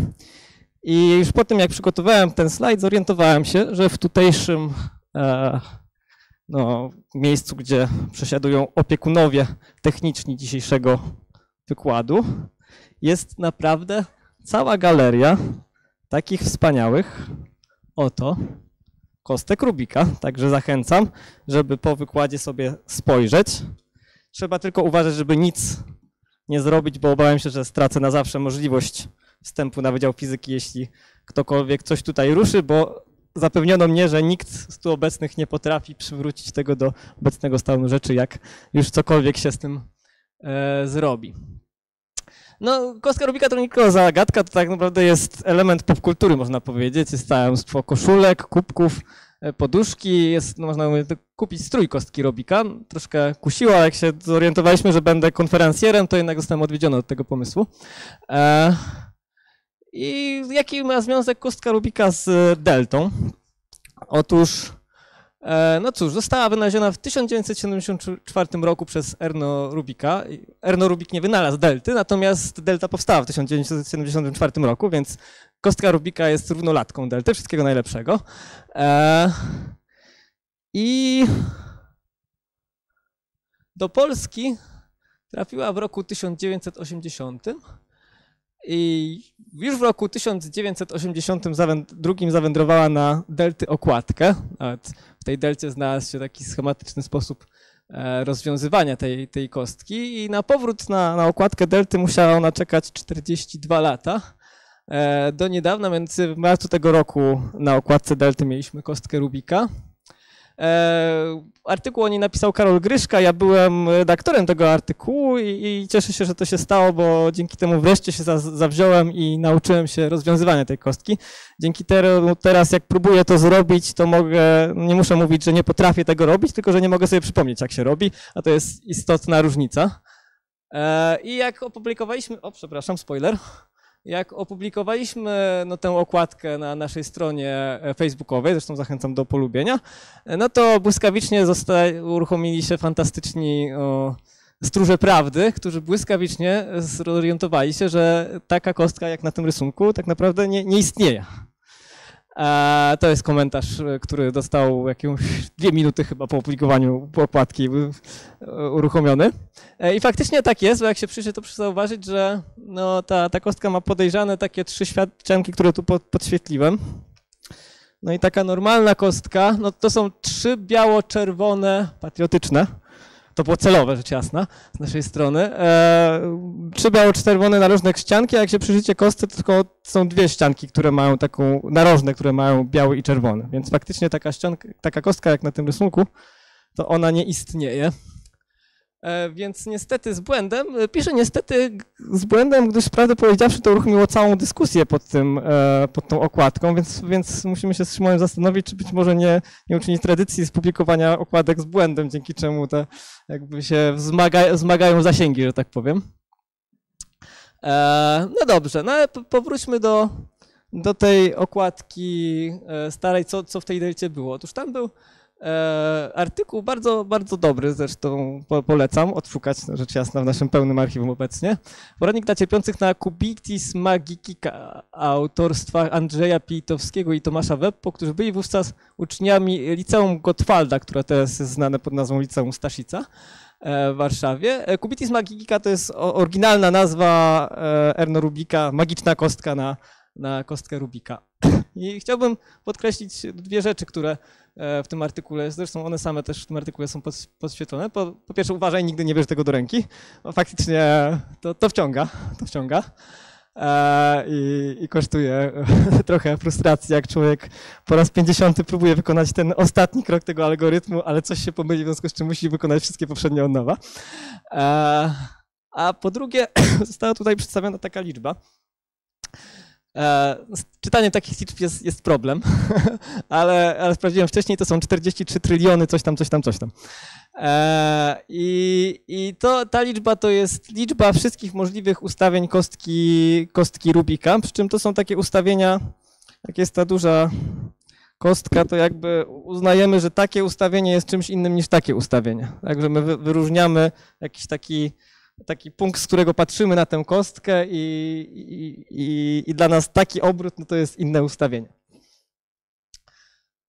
I już po tym, jak przygotowałem ten slajd, zorientowałem się, że w tutejszym e, no, miejscu, gdzie przesiadują opiekunowie techniczni dzisiejszego wykładu, jest naprawdę cała galeria takich wspaniałych oto kostek Rubika. Także zachęcam, żeby po wykładzie sobie spojrzeć. Trzeba tylko uważać, żeby nic nie zrobić, bo obawiam się, że stracę na zawsze możliwość wstępu na Wydział Fizyki, jeśli ktokolwiek coś tutaj ruszy, bo zapewniono mnie, że nikt z tu obecnych nie potrafi przywrócić tego do obecnego stanu rzeczy, jak już cokolwiek się z tym e, zrobi. No, kostka Rubika to nie tylko zagadka, to tak naprawdę jest element popkultury, można powiedzieć. Jest mnóstwo koszulek, kubków, e, poduszki. Jest, no, można kupić strój kostki Rubika. Troszkę kusiło, ale jak się zorientowaliśmy, że będę konferencjerem, to jednak zostałem odwiedziony od tego pomysłu. E, I jaki ma związek kostka Rubika z deltą? Otóż E, no cóż, została wynaleziona w 1974 roku przez Erno Rubika. Erno Rubik nie wynalazł delty, natomiast delta powstała w 1974 roku, więc kostka Rubika jest równolatką delty. Wszystkiego najlepszego. E, I do Polski trafiła w roku 1980 i już w roku 1982 zawędrowała na delty okładkę. Nawet w tej delcie znalazł się taki schematyczny sposób e, rozwiązywania tej, tej kostki i na powrót na, na okładkę delty musiała ona czekać 42 lata. E, do niedawna, między w marcu tego roku na okładce delty mieliśmy kostkę Rubika. E, artykuł o niej napisał Karol Gryszka, ja byłem redaktorem tego artykułu i, i cieszę się, że to się stało, bo dzięki temu wreszcie się za, zawziąłem i nauczyłem się rozwiązywania tej kostki. Dzięki temu teraz jak próbuję to zrobić, to mogę, nie muszę mówić, że nie potrafię tego robić, tylko że nie mogę sobie przypomnieć, jak się robi, a to jest istotna różnica. E, I jak opublikowaliśmy, o przepraszam, spoiler, jak opublikowaliśmy no, tę okładkę na naszej stronie facebookowej, zresztą zachęcam do polubienia, no to błyskawicznie zostali, uruchomili się fantastyczni o, stróże prawdy, którzy błyskawicznie zorientowali się, że taka kostka jak na tym rysunku tak naprawdę nie, nie istnieje. A to jest komentarz, e, który dostał jakieś dwie minuty chyba po opublikowaniu okładki e, uruchomiony. E, I faktycznie tak jest, bo jak się przyjrzy, to proszę zauważyć, że no, ta, ta kostka ma podejrzane takie trzy świadczanki, które tu podświetliłem. No i taka normalna kostka, no to są trzy biało-czerwone, patriotyczne, to było celowe, rzecz jasna, z naszej strony. E, trzy biało-czerwone narożne ścianki, a jak się przyjrzycie kostce, to tylko są dwie ścianki, które mają taką, narożne, które mają biały i czerwony. Więc faktycznie taka, ścianka, taka kostka, jak na tym rysunku, to ona nie istnieje. E, więc niestety z błędem, e, piszę niestety z błędem, gdyż prawdę powiedziawszy to uruchomiło całą dyskusję pod, tym, e, pod tą okładką, więc, więc musimy się z Szymonem zastanowić, czy być może nie, nie uczynić tradycji z publikowania okładek z błędem, dzięki czemu te jakby się wzmaga, wzmagają zasięgi, że tak powiem. No dobrze, no ale powróćmy do, do tej okładki starej, co, co w tej delcie było. Otóż tam był E, artykuł bardzo, bardzo dobry, zresztą polecam odszukać, rzecz jasna, w naszym pełnym archiwum obecnie. Poradnik dla cierpiących na Kubitis Magikika autorstwa Andrzeja Pitowskiego i Tomasza Weppo, którzy byli wówczas uczniami Liceum Gottwalda, które teraz jest znane pod nazwą Liceum Staszica e, w Warszawie. E, Kubitis Magikika to jest oryginalna nazwa Erno Rubika, magiczna kostka na, na kostkę Rubika. I chciałbym podkreślić dwie rzeczy, które E, w tym artykule, zresztą one same też w tym artykule są podświetlone. Po, po pierwsze uważaj, nigdy nie bierz tego do ręki, bo faktycznie to, to wciąga, to wciąga. E, I, i, kosztuje trochę frustracji, jak człowiek po raz 50 próbuje wykonać ten ostatni krok tego algorytmu, ale coś się pomyli, w związku z czym musi wykonać wszystkie poprzednie od nowa. E, a po drugie, została tutaj przedstawiona taka liczba, z czytaniem takich liczb jest, jest problem, ale, ale sprawdziłem wcześniej, to są 43 tryliony, coś tam, coś tam, coś tam. E, I, i to, ta liczba to jest liczba wszystkich możliwych ustawień kostki, kostki Rubika, przy czym to są takie ustawienia, jak jest ta duża kostka, to jakby uznajemy, że takie ustawienie jest czymś innym niż takie ustawienie. Także my wyróżniamy jakiś taki taki punkt, z którego patrzymy na tę kostkę i, i, i, i dla nas taki obrót no to jest inne ustawienie.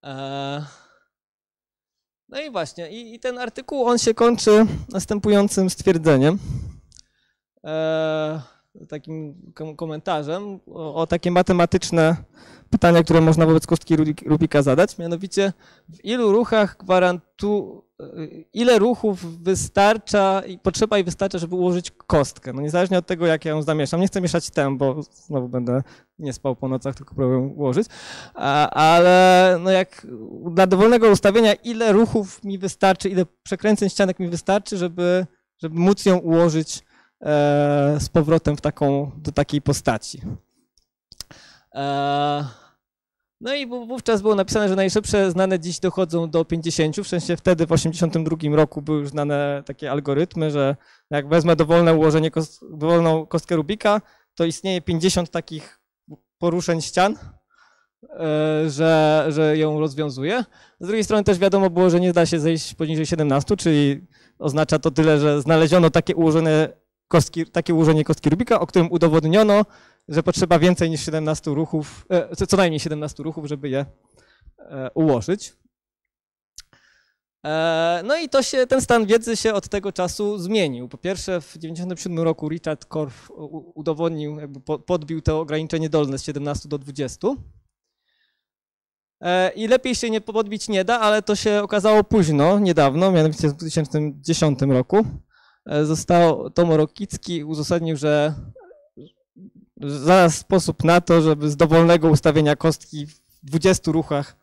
Eee, No i właśnie, i, i ten artykuł on się kończy następującym stwierdzeniem. Eee, takim kom- komentarzem o, o takie matematyczne pytania, które można wobec kostki Rubik- Rubika zadać, mianowicie w ilu ruchach gwarantu, ile ruchów wystarcza i potrzeba i wystarcza, żeby ułożyć kostkę. No niezależnie od tego, jak ja ją zamieszam. Nie chcę mieszać tem, bo znowu będę nie spał po nocach, tylko próbuję ułożyć. Ale no jak dla dowolnego ustawienia, ile ruchów mi wystarczy, ile przekręceń ścianek mi wystarczy, żeby, żeby móc ją ułożyć e, z powrotem w taką, do takiej postaci. E, no i wó- wówczas było napisane, że najszybsze znane dziś dochodzą do 50. W sensie wtedy w 82 roku były już znane takie algorytmy, że jak wezmę dowolne ułożenie, dowolną kostkę Rubika, to istnieje 50 takich poruszeń ścian, e, że, że ją rozwiązuje. Z drugiej strony też wiadomo było, że nie da się zejść poniżej 17, czyli oznacza to tyle, że znaleziono takie ułożone kostki, takie ułożenie kostki Rubika, o którym udowodniono, że potrzeba więcej niż 17 ruchów, e, co- najmniej 17 ruchów, żeby je e, ułożyć. E, No i to się, ten stan wiedzy się od tego czasu zmienił. Po pierwsze w 1997 roku Richard Korf u- udowodnił, jakby po- podbił to ograniczenie dolne z 17 do 20. E, I lepiej się nie podbić nie da, ale to się okazało późno, niedawno, mianowicie w 2010 roku. Został Tomo Rokicki uzasadnił, że znalazł sposób na to, żeby z dowolnego ustawienia kostki w 20 ruchach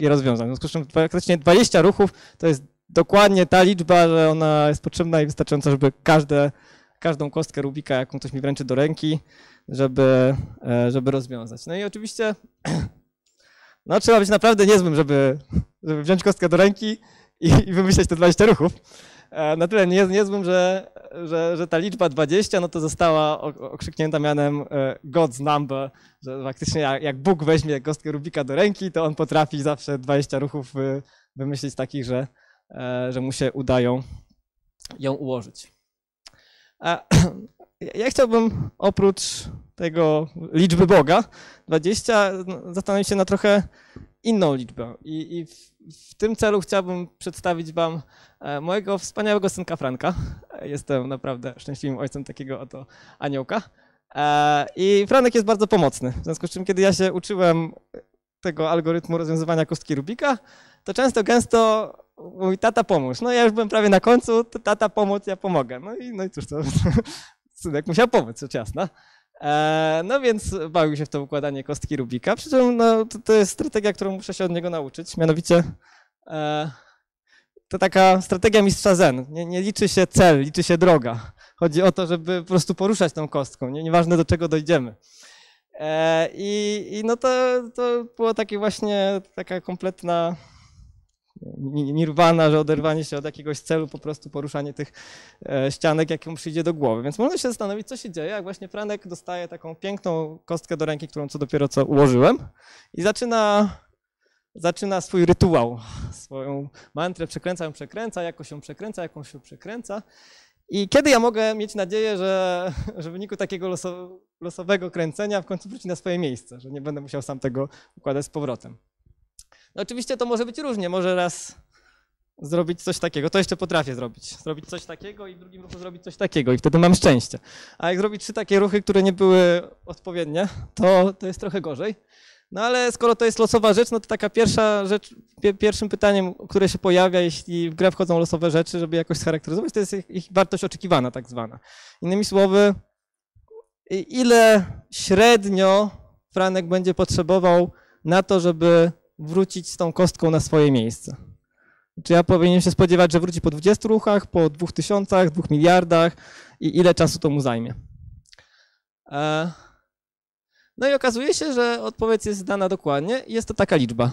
je rozwiązać. W związku z czym praktycznie 20 ruchów to jest dokładnie ta liczba, że ona jest potrzebna i wystarczająca, żeby każde, każdą kostkę Rubika, jaką ktoś mi wręczy do ręki, żeby, e, żeby rozwiązać. No i oczywiście no, trzeba być naprawdę niezłym, żeby, żeby wziąć kostkę do ręki i, i wymyśleć te 20 ruchów. E, Na tyle nie, niezłym, że, że, że ta liczba 20 no to została okrzyknięta mianem e, God's number, że faktycznie jak, Bóg weźmie kostkę Rubika do ręki, to on potrafi zawsze 20 ruchów y, wymyślić takich, że, e, że mu się udają ją ułożyć. Ja chciałbym oprócz tego liczby Boga 20 no, zastanowić się na trochę inną liczbę i, i w, w tym celu chciałbym przedstawić wam e, mojego wspaniałego synka Franka. Jestem naprawdę szczęśliwym ojcem takiego oto aniołka. E, I Franek jest bardzo pomocny. W związku z czym, kiedy ja się uczyłem tego algorytmu rozwiązywania kostki Rubika, to często, gęsto mówi, tata pomóż. No ja już byłem prawie na końcu, tata pomóc, ja pomogę. No i, no i cóż, to synek musiał pomóc, rzecz jasna. E, no więc bawił się w to układanie kostki Rubika, przy czym no, to, to jest strategia, którą muszę się od niego nauczyć, mianowicie e, to taka strategia mistrza zen. Nie, nie liczy się cel, liczy się droga. Chodzi o to, żeby po prostu poruszać tą kostką, nie, nieważne do czego dojdziemy. E, I, i no to, to było takie właśnie taka kompletna nirwana, że oderwanie się od jakiegoś celu, po prostu poruszanie tych e, ścianek, jak mu przyjdzie do głowy. Więc można się zastanowić, co się dzieje, jak właśnie Franek dostaje taką piękną kostkę do ręki, którą co dopiero co ułożyłem i zaczyna, zaczyna swój rytuał, swoją mantrę, przekręca ją, przekręca, jakoś ją przekręca, jakąś się przekręca. I kiedy ja mogę mieć nadzieję, że, że w wyniku takiego loso, losowego kręcenia w końcu wróci na swoje miejsce, że nie będę musiał sam tego układać z powrotem. No oczywiście to może być różnie. Może raz zrobić coś takiego, to jeszcze potrafię zrobić. Zrobić coś takiego i w drugim ruchu zrobić coś takiego i wtedy mam szczęście. A jak zrobić trzy takie ruchy, które nie były odpowiednie, to, to jest trochę gorzej. No ale skoro to jest losowa rzecz, no to taka pierwsza rzecz, pie, pierwszym pytaniem, które się pojawia, jeśli w grę wchodzą losowe rzeczy, żeby jakoś scharakteryzować, to jest ich, ich wartość oczekiwana tak zwana. Innymi słowy, ile średnio Franek będzie potrzebował na to, żeby wrócić z tą kostką na swoje miejsce. Czy ja powinienem się spodziewać, że wróci po 20 ruchach, po 2000, 2 miliardach i ile czasu to mu zajmie? E, No i okazuje się, że odpowiedź jest dana dokładnie i jest to taka liczba.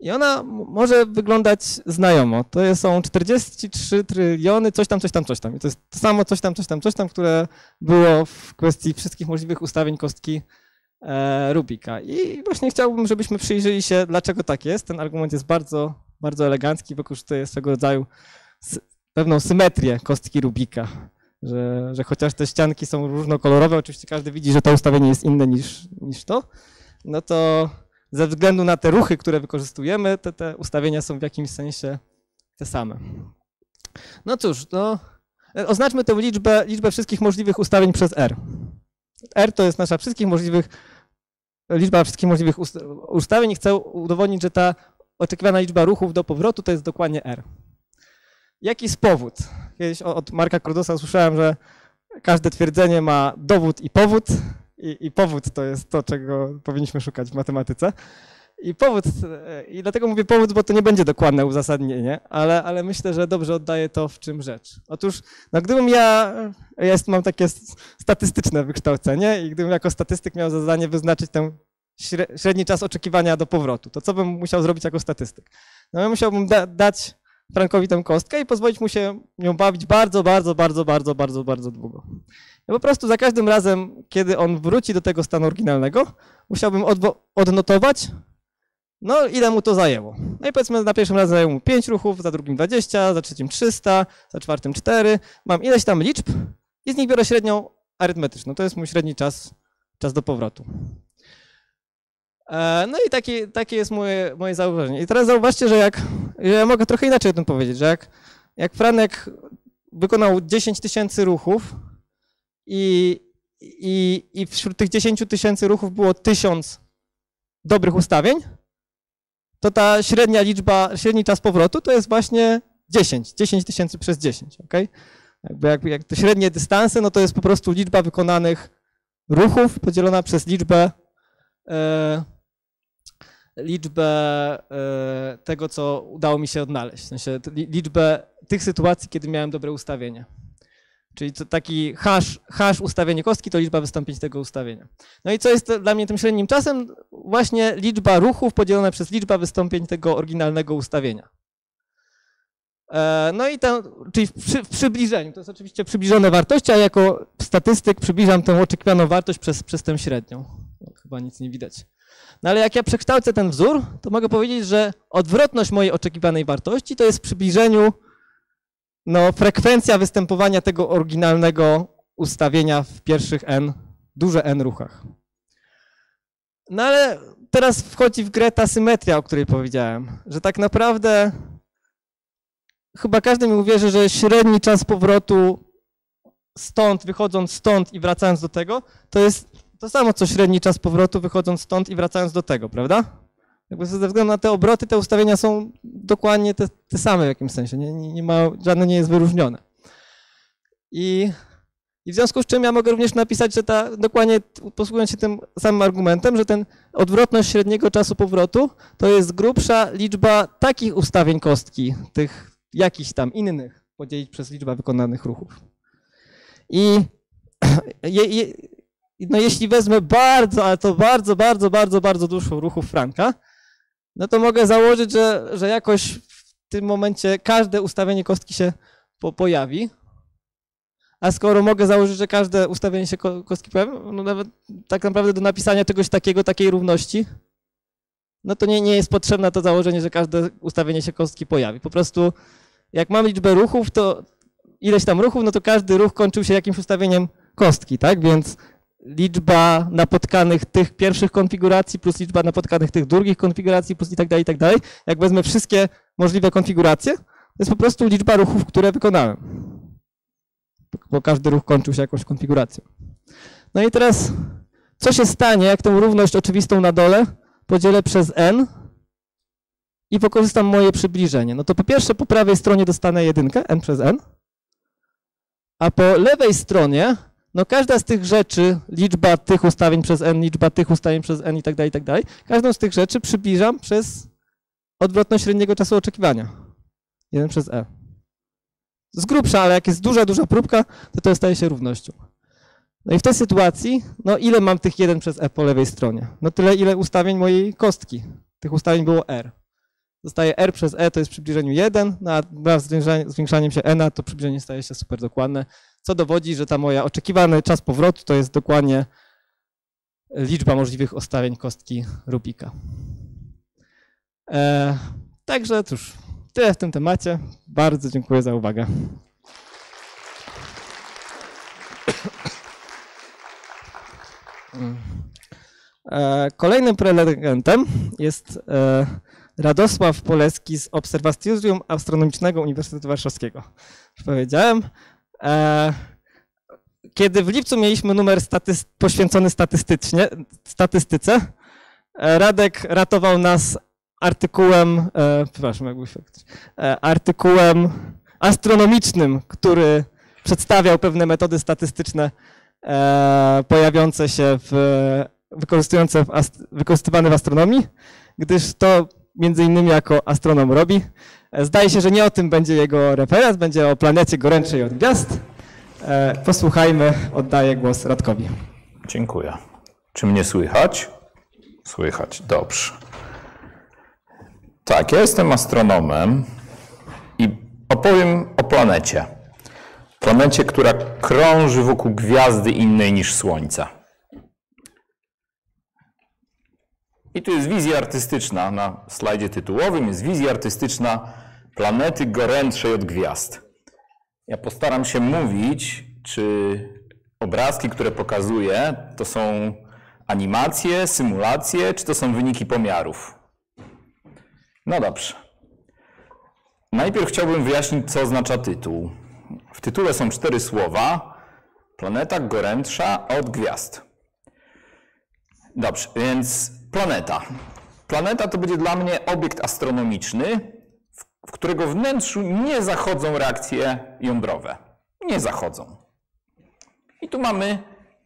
I ona może wyglądać znajomo. To są 43 tryliony, coś tam, coś tam, coś tam. I to jest to samo coś tam, coś tam, coś tam, które było w kwestii wszystkich możliwych ustawień kostki Rubika. I właśnie chciałbym, żebyśmy przyjrzeli się, dlaczego tak jest. Ten argument jest bardzo, bardzo elegancki, wykorzystuje swego rodzaju pewną symetrię kostki Rubika. że, że chociaż te ścianki są różnokolorowe, oczywiście każdy widzi, że to ustawienie jest inne niż, niż to, no to ze względu na te ruchy, które wykorzystujemy, te, te ustawienia są w jakimś sensie te same. No cóż, no, oznaczmy tę liczbę, liczbę wszystkich możliwych ustawień przez R. R to jest nasza wszystkich możliwych, liczba wszystkich możliwych ustawień i chcę udowodnić, że ta oczekiwana liczba ruchów do powrotu to jest dokładnie R. Jaki jest powód? Kiedyś od Marka Kordosa usłyszałem, że każde twierdzenie ma dowód i powód. I, I, powód to jest to, czego powinniśmy szukać w matematyce. I powód, i dlatego mówię powód, bo to nie będzie dokładne uzasadnienie, ale, ale myślę, że dobrze oddaje to, w czym rzecz. Otóż, no gdybym ja, ja jest, mam takie statystyczne wykształcenie i gdybym jako statystyk miał za zadanie wyznaczyć ten średni czas oczekiwania do powrotu, to co bym musiał zrobić jako statystyk? No ja musiałbym da, dać Frankowi tę kostkę i pozwolić mu się nią bawić bardzo, bardzo, bardzo, bardzo, bardzo, bardzo długo. Ja po prostu za każdym razem, kiedy on wróci do tego stanu oryginalnego, musiałbym odnotować, no ile mu to zajęło. No i powiedzmy, na pierwszym razem zajęło mu 5 ruchów, za drugim 20, za trzecim 300, za czwartym 4. Mam ileś tam liczb i z nich biorę średnią arytmetyczną. To jest mój średni czas, czas do powrotu. E, no i takie, takie jest moje, moje zauważenie. I teraz zauważcie, że jak, ja mogę trochę inaczej o tym powiedzieć, że jak, jak Franek wykonał 10 tysięcy ruchów i, i, i wśród tych 10 tysięcy ruchów było 1000 dobrych ustawień, to ta średnia liczba, średni czas powrotu to jest właśnie 10, 10 tysięcy przez 10, ok? Jakby, jakby jak te średnie dystanse, no to jest po prostu liczba wykonanych ruchów podzielona przez liczbę e, liczbę e, tego, co udało mi się odnaleźć. W sensie liczbę tych sytuacji, kiedy miałem dobre ustawienie. Czyli to taki hash, hash ustawienie kostki to liczba wystąpień tego ustawienia. No i co jest dla mnie tym średnim czasem? Właśnie liczba ruchów podzielona przez liczba wystąpień tego oryginalnego ustawienia. E, no i ten, czyli w, przybliżeniu, to jest oczywiście przybliżone wartości, a jako statystyk przybliżam tę oczekiwaną wartość przez, przez tę średnią. No, chyba nic nie widać. No ale jak ja przekształcę ten wzór, to mogę powiedzieć, że odwrotność mojej oczekiwanej wartości to jest w przybliżeniu no, frekwencja występowania tego oryginalnego ustawienia w pierwszych n, duże n ruchach. No ale teraz wchodzi w grę ta symetria, o której powiedziałem, że tak naprawdę chyba każdy mi uwierzy, że średni czas powrotu stąd, wychodząc stąd i wracając do tego, to jest to samo, co średni czas powrotu, wychodząc stąd i wracając do tego, prawda? Jakby ze względu na te obroty, te ustawienia są dokładnie te, te same w jakimś sensie. Nie, nie, nie ma, żadne nie jest wyróżnione. I, I w związku z czym ja mogę również napisać, że ta, dokładnie posługując się tym samym argumentem, że ten odwrotność średniego czasu powrotu to jest grubsza liczba takich ustawień kostki, tych jakichś tam innych, podzielić przez liczbę wykonanych ruchów. I je, je, no jeśli wezmę bardzo, ale to bardzo, bardzo, bardzo, bardzo dużo ruchów Franka, no to mogę założyć, że, że jakoś w tym momencie każde ustawienie kostki się po, pojawi. A skoro mogę założyć, że każde ustawienie się kostki pojawi, no nawet tak naprawdę do napisania czegoś takiego, takiej równości, no to nie, nie jest potrzebne to założenie, że każde ustawienie się kostki pojawi. Po prostu jak mam liczbę ruchów, to ileś tam ruchów, no to każdy ruch kończył się jakimś ustawieniem kostki, tak? Więc liczba napotkanych tych pierwszych konfiguracji plus liczba napotkanych tych drugich konfiguracji plus i tak dalej, i tak dalej. Jak wezmę wszystkie możliwe konfiguracje, to jest po prostu liczba ruchów, które wykonałem. Bo każdy ruch kończył się jakąś konfiguracją. No i teraz, co się stanie, jak tę równość oczywistą na dole podzielę przez n i wykorzystam moje przybliżenie? No to po pierwsze po prawej stronie dostanę jedynkę, n przez n, a po lewej stronie no każda z tych rzeczy, liczba tych ustawień przez n, liczba tych ustawień przez n i tak dalej, i tak dalej, każdą z tych rzeczy przybliżam przez odwrotność średniego czasu oczekiwania. 1 przez e. Z grubsza, ale jak jest duża, duża próbka, to to staje się równością. No i w tej sytuacji, no ile mam tych 1 przez e po lewej stronie? No tyle, ile ustawień mojej kostki. Tych ustawień było r. Zostaje r przez e, to jest przybliżeniu 1, no a wraz z zwiększaniem się n, to przybliżenie staje się super dokładne co dowodzi, że ta moja oczekiwany czas powrotu to jest dokładnie liczba możliwych ustawień kostki Rubika. E, także cóż, tyle w tym temacie. Bardzo dziękuję za uwagę. E, Kolejnym prelegentem jest e, Radosław Poleski z Obserwatorium Astronomicznego Uniwersytetu Warszawskiego. Już powiedziałem. E, Kiedy w lipcu mieliśmy numer poświęcony statystycznie, statystyce, e, Radek ratował nas artykułem, e, przepraszam, jakby się, e, artykułem astronomicznym, który przedstawiał pewne metody statystyczne e, pojawiające się w, wykorzystujące w ast, wykorzystywane w astronomii, gdyż to między innymi jako astronom robi. E, Zdaje się, że nie o tym będzie jego referat, będzie o planecie goręczej od gwiazd. E, Posłuchajmy, oddaję głos Radkowi. Dziękuję. Czy mnie słychać? Słychać, dobrze. Tak, ja jestem astronomem i opowiem o planecie. Planecie, która krąży wokół gwiazdy innej niż Słońce. I tu jest wizja artystyczna. Na slajdzie tytułowym jest wizja artystyczna planety gorętszej od gwiazd. Ja postaram się mówić, czy obrazki, które pokazuję, to są animacje, symulacje, czy to są wyniki pomiarów. No dobrze. Najpierw chciałbym wyjaśnić, co oznacza tytuł. W tytule są cztery słowa. Planeta gorętsza od gwiazd. Dobrze, więc planeta. Planeta to będzie dla mnie obiekt astronomiczny, w, którego wnętrzu nie zachodzą reakcje jądrowe. Nie zachodzą. I tu mamy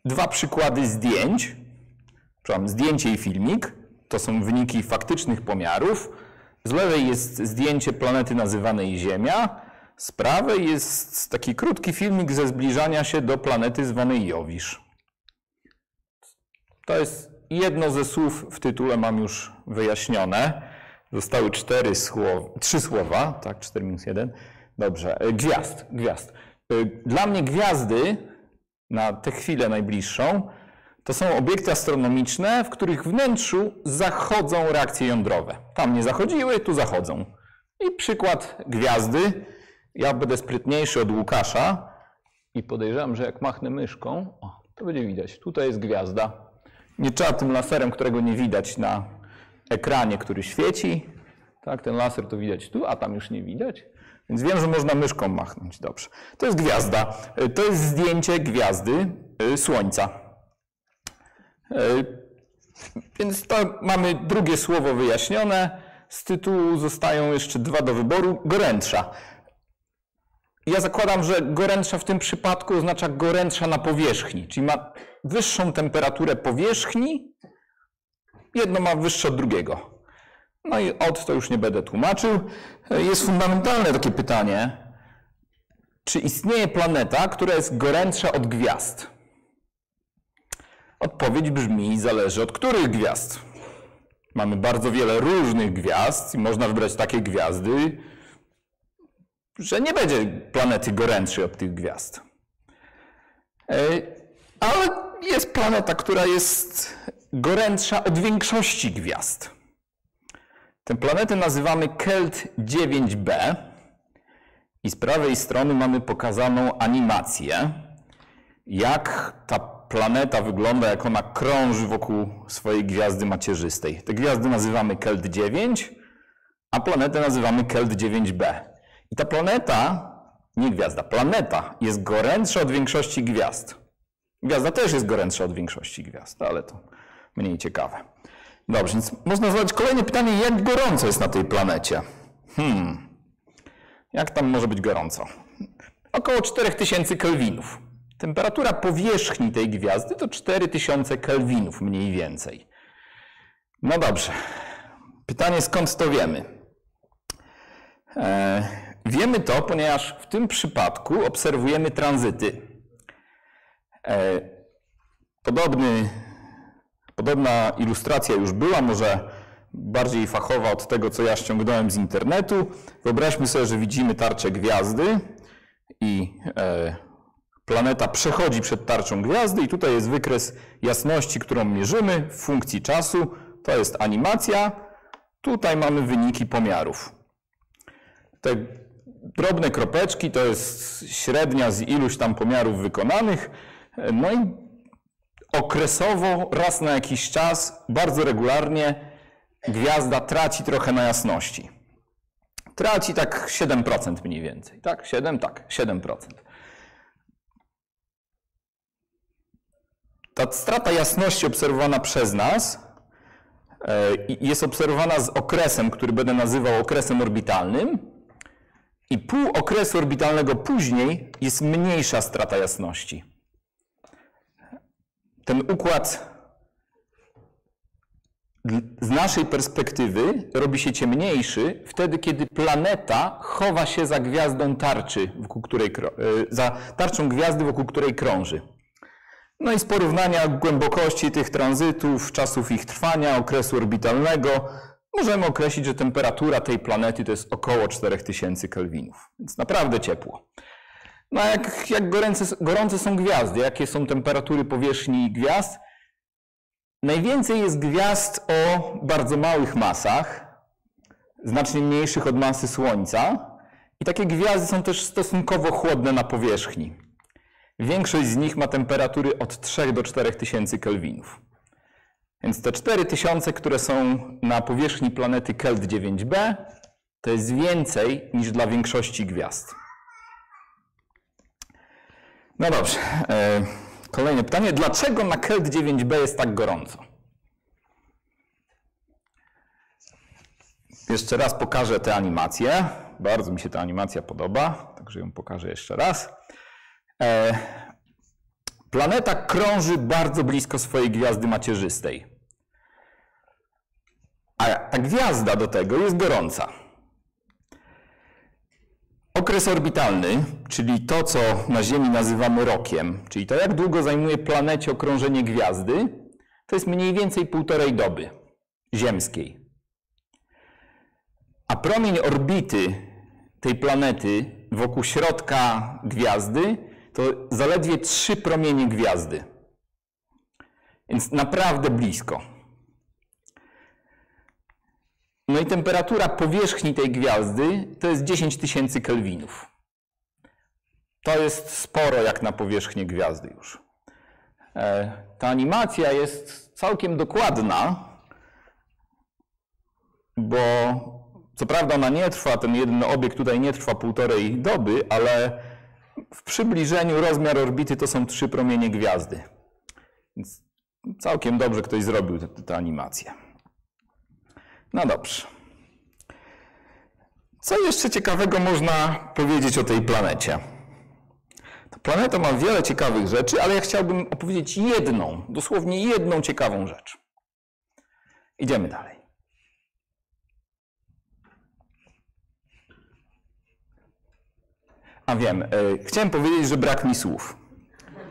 dwa przykłady zdjęć. Przepraszam, zdjęcie i filmik. To są wyniki faktycznych pomiarów. Z lewej jest zdjęcie planety nazywanej Ziemia. Z prawej jest taki krótki filmik ze zbliżania się do planety zwanej Jowisz. To jest jedno ze słów w tytule, mam już wyjaśnione. Zostały cztery słowa, trzy słowa, tak, 4 minus 1. Dobrze, e, gwiazd, gwiazd. E, Dla mnie gwiazdy na tę chwilę najbliższą to są obiekty astronomiczne, w których wnętrzu zachodzą reakcje jądrowe. Tam nie zachodziły, tu zachodzą. I przykład gwiazdy. Ja będę sprytniejszy od Łukasza i podejrzewam, że jak machnę myszką, o, to będzie widać. Tutaj jest gwiazda. Nie trzeba tym laserem, którego nie widać na ekranie, który świeci. Tak, ten laser to widać tu, a tam już nie widać. Więc wiem, że można myszką machnąć. Dobrze. To jest gwiazda. Y, To jest zdjęcie gwiazdy y, Słońca. Y, Więc to mamy drugie słowo wyjaśnione. Z tytułu zostają jeszcze dwa do wyboru. Gorętsza. Ja zakładam, że gorętsza w tym przypadku oznacza gorętsza na powierzchni, czyli ma wyższą temperaturę powierzchni. Jedno ma wyższe od drugiego. No i od to już nie będę tłumaczył. Jest fundamentalne takie pytanie. Czy istnieje planeta, która jest gorętsza od gwiazd? Odpowiedź brzmi, zależy od których gwiazd. Mamy bardzo wiele różnych gwiazd i można wybrać takie gwiazdy, że nie będzie planety gorętszej od tych gwiazd. Ale jest planeta, która jest gorętsza od większości gwiazd. Tę planetę nazywamy Kelt 9b i z prawej strony mamy pokazaną animację, jak ta planeta wygląda, jak ona krąży wokół swojej gwiazdy macierzystej. Te gwiazdy nazywamy Kelt 9, a planetę nazywamy Kelt 9b. I ta planeta, nie gwiazda, planeta jest gorętsza od większości gwiazd. Gwiazda też jest gorętsza od większości gwiazd, ale to mniej ciekawe. Dobrze, więc można zadać kolejne pytanie, jak gorąco jest na tej planecie? Hmm, jak tam może być gorąco? Około 4000 kelwinów. Temperatura powierzchni tej gwiazdy to 4000 kelwinów mniej więcej. No dobrze. Pytanie, skąd to wiemy? E, wiemy to, ponieważ w tym przypadku obserwujemy tranzyty. E, podobny, podobna ilustracja już była, może bardziej fachowa od tego, co ja ściągnąłem z internetu. Wyobraźmy sobie, że widzimy tarczę gwiazdy i e, planeta przechodzi przed tarczą gwiazdy i tutaj jest wykres jasności, którą mierzymy w funkcji czasu. To jest animacja. Tutaj mamy wyniki pomiarów. Te drobne kropeczki to jest średnia z iluś tam pomiarów wykonanych. No i okresowo, raz na jakiś czas, bardzo regularnie gwiazda traci trochę na jasności. Traci tak 7% mniej więcej. Tak? 7? Tak, 7%. Ta strata jasności obserwowana przez nas e, jest obserwowana z okresem, który będę nazywał okresem orbitalnym. I pół okresu orbitalnego później jest mniejsza strata jasności. Ten układ z naszej perspektywy robi się ciemniejszy wtedy, kiedy planeta chowa się za gwiazdą tarczy, wokół której, e, za tarczą gwiazdy, wokół której krąży. No i z porównania głębokości tych tranzytów, czasów ich trwania, okresu orbitalnego, możemy określić, że temperatura tej planety to jest około 4000 kelwinów. Więc naprawdę ciepło. No a jak, jak gorące, gorące są gwiazdy, jakie są temperatury powierzchni gwiazd? Najwięcej jest gwiazd o bardzo małych masach, znacznie mniejszych od masy Słońca. I takie gwiazdy są też stosunkowo chłodne na powierzchni. Większość z nich ma temperatury od 3 do 4 tysięcy kelwinów. Więc te 4000, które są na powierzchni planety Kelt 9b, to jest więcej niż dla większości gwiazd. No dobrze. e, Kolejne pytanie. Dlaczego na Kelt 9b jest tak gorąco? Jeszcze raz pokażę tę animację. Bardzo mi się ta animacja podoba, także ją pokażę jeszcze raz. E, planeta krąży bardzo blisko swojej gwiazdy macierzystej. A ta gwiazda do tego jest gorąca. Okres orbitalny, czyli to, co na Ziemi nazywamy rokiem, czyli to, jak długo zajmuje planecie okrążenie gwiazdy, to jest mniej więcej półtorej doby ziemskiej. A promień orbity tej planety wokół środka gwiazdy to zaledwie trzy promienie gwiazdy. Więc naprawdę blisko. No i temperatura powierzchni tej gwiazdy to jest 10 tysięcy kelwinów. To jest sporo jak na powierzchnię gwiazdy już. E, Ta animacja jest całkiem dokładna, bo co prawda ona nie trwa, ten jeden obiekt tutaj nie trwa półtorej doby, ale w przybliżeniu rozmiar orbity to są trzy promienie gwiazdy. Więc całkiem dobrze ktoś zrobił tę animację. No dobrze. Co jeszcze ciekawego można powiedzieć o tej planecie? Ta planeta ma wiele ciekawych rzeczy, ale ja chciałbym opowiedzieć jedną, dosłownie jedną ciekawą rzecz. Idziemy dalej. A wiem, e, chciałem powiedzieć, że brak mi słów.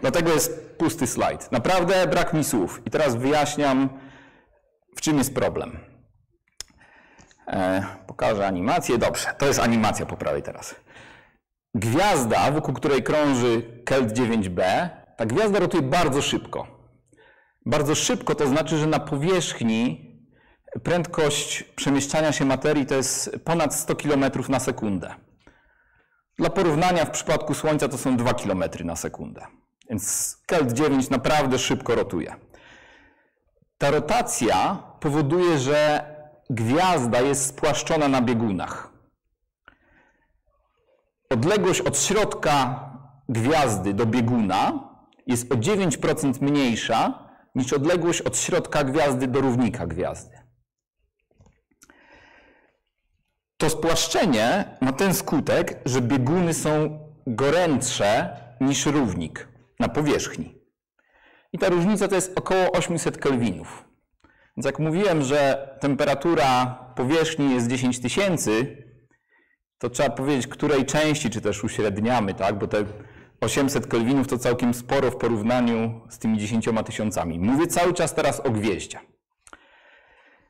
Dlatego jest pusty slajd. Naprawdę brak mi słów. I teraz wyjaśniam, w czym jest problem. E, pokażę animację. Dobrze, to jest animacja po prawej teraz. Gwiazda, wokół której krąży Kelt 9b, ta gwiazda rotuje bardzo szybko. Bardzo szybko to znaczy, że na powierzchni prędkość przemieszczania się materii to jest ponad 100 km na sekundę. Dla porównania w przypadku Słońca to są 2 km na sekundę. Więc Kelt 9 naprawdę szybko rotuje. Ta rotacja powoduje, że gwiazda jest spłaszczona na biegunach. Odległość od środka gwiazdy do bieguna jest o 9% mniejsza niż odległość od środka gwiazdy do równika gwiazdy. To spłaszczenie ma ten skutek, że bieguny są gorętsze niż równik na powierzchni. I ta różnica to jest około 800 kelwinów. Więc jak mówiłem, że temperatura powierzchni jest 10 tysięcy, to trzeba powiedzieć, której części, czy też uśredniamy, tak? bo te 800 kelwinów to całkiem sporo w porównaniu z tymi 10 tysiącami. Mówię cały czas teraz o gwieździe.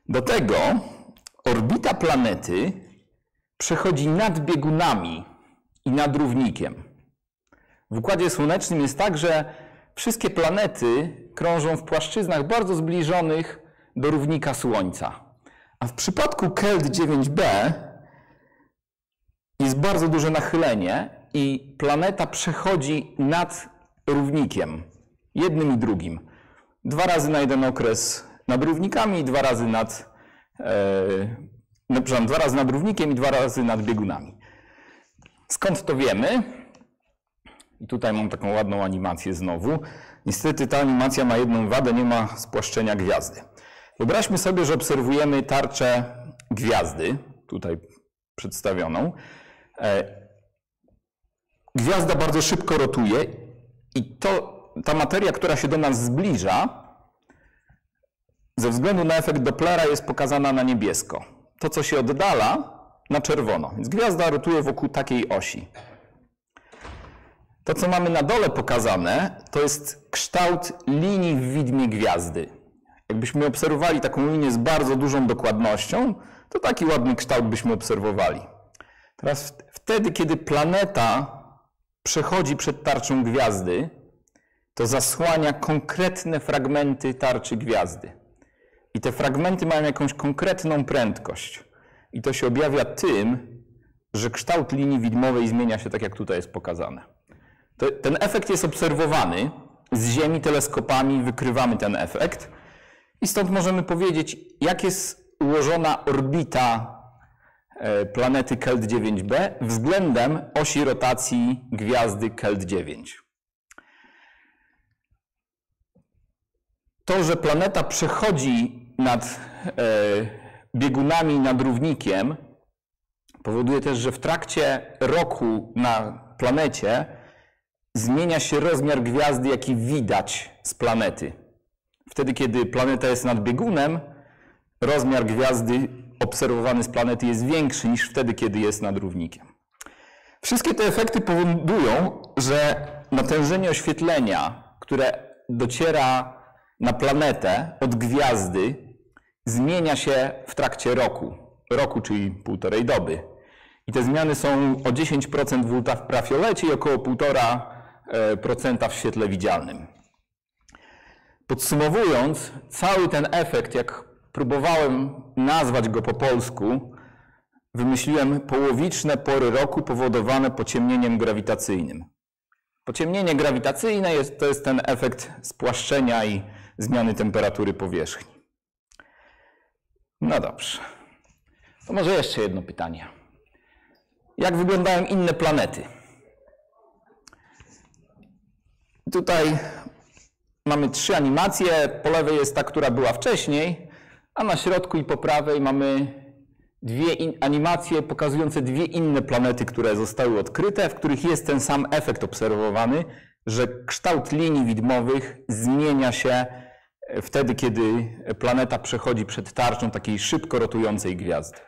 Do tego orbita planety przechodzi nad biegunami i nad równikiem. W Układzie Słonecznym jest tak, że wszystkie planety krążą w płaszczyznach bardzo zbliżonych do równika Słońca. A w przypadku Kelt 9b jest bardzo duże nachylenie i planeta przechodzi nad równikiem. Jednym i drugim. Dwa razy na jeden okres nad równikami i dwa razy nad, e, no, przepraszam, dwa razy nad równikiem i dwa razy nad biegunami. Skąd to wiemy? I tutaj mam taką ładną animację znowu. Niestety ta animacja ma jedną wadę, nie ma spłaszczenia gwiazdy. Wyobraźmy sobie, że obserwujemy tarczę gwiazdy, tutaj przedstawioną. E, Gwiazda bardzo szybko rotuje i to, ta materia, która się do nas zbliża, ze względu na efekt Dopplera jest pokazana na niebiesko. To, co się oddala, na czerwono. Więc gwiazda rotuje wokół takiej osi. To, co mamy na dole pokazane, to jest kształt linii w widmie gwiazdy. Jakbyśmy obserwowali taką linię z bardzo dużą dokładnością, to taki ładny kształt byśmy obserwowali. Teraz wtedy, kiedy planeta przechodzi przed tarczą gwiazdy, to zasłania konkretne fragmenty tarczy gwiazdy. I te fragmenty mają jakąś konkretną prędkość. I to się objawia tym, że kształt linii widmowej zmienia się tak, jak tutaj jest pokazane. To, ten efekt jest obserwowany z Ziemi teleskopami, wykrywamy ten efekt. I stąd możemy powiedzieć, jak jest ułożona orbita e, planety Kelt 9b względem osi rotacji gwiazdy Kelt 9. To, że planeta przechodzi nad e, biegunami nad równikiem, powoduje też, że w trakcie roku na planecie zmienia się rozmiar gwiazdy, jaki widać z planety. Wtedy, kiedy planeta jest nad biegunem, rozmiar gwiazdy obserwowany z planety jest większy niż wtedy, kiedy jest nad równikiem. Wszystkie te efekty powodują, że natężenie oświetlenia, które dociera na planetę od gwiazdy, zmienia się w trakcie roku. Roku, czyli półtorej doby. I te zmiany są o 10% w ultrafiolecie i około 1,5% w świetle widzialnym. Podsumowując, cały ten efekt, jak próbowałem nazwać go po polsku, wymyśliłem połowiczne pory roku powodowane pociemnieniem grawitacyjnym. Pociemnienie grawitacyjne jest, to jest ten efekt spłaszczenia i zmiany temperatury powierzchni. No dobrze. To może jeszcze jedno pytanie. Jak wyglądają inne planety? Tutaj mamy trzy animacje. Po lewej jest ta, która była wcześniej, a na środku i po prawej mamy dwie animacje pokazujące dwie inne planety, które zostały odkryte, w których jest ten sam efekt obserwowany, że kształt linii widmowych zmienia się e, wtedy, kiedy planeta przechodzi przed tarczą takiej szybko rotującej gwiazdy.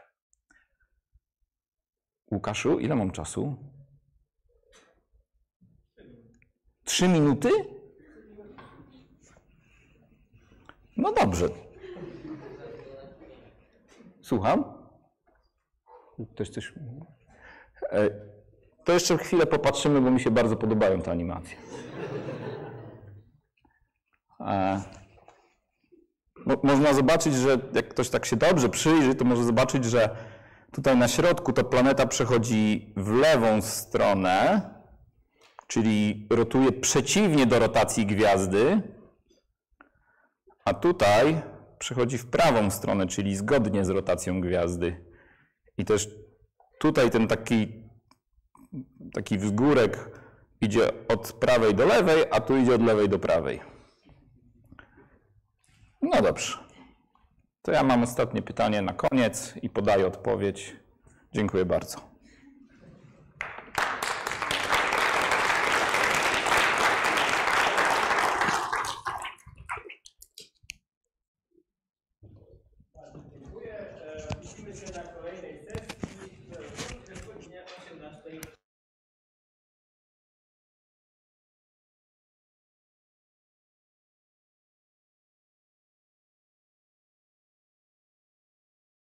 Łukaszu, ile mam czasu? Trzy minuty? No dobrze. Słucham? Ktoś coś. E, To jeszcze chwilę popatrzymy, bo mi się bardzo podobają te animacje. E, mo- Można zobaczyć, że jak ktoś tak się dobrze przyjrzy, to może zobaczyć, że tutaj na środku to planeta przechodzi w lewą stronę, czyli rotuje przeciwnie do rotacji gwiazdy, a tutaj przechodzi w prawą stronę, czyli zgodnie z rotacją gwiazdy. I też tutaj ten taki, taki wzgórek idzie od prawej do lewej, a tu idzie od lewej do prawej. No dobrze. To ja mam ostatnie pytanie na koniec i podaję odpowiedź. Dziękuję bardzo.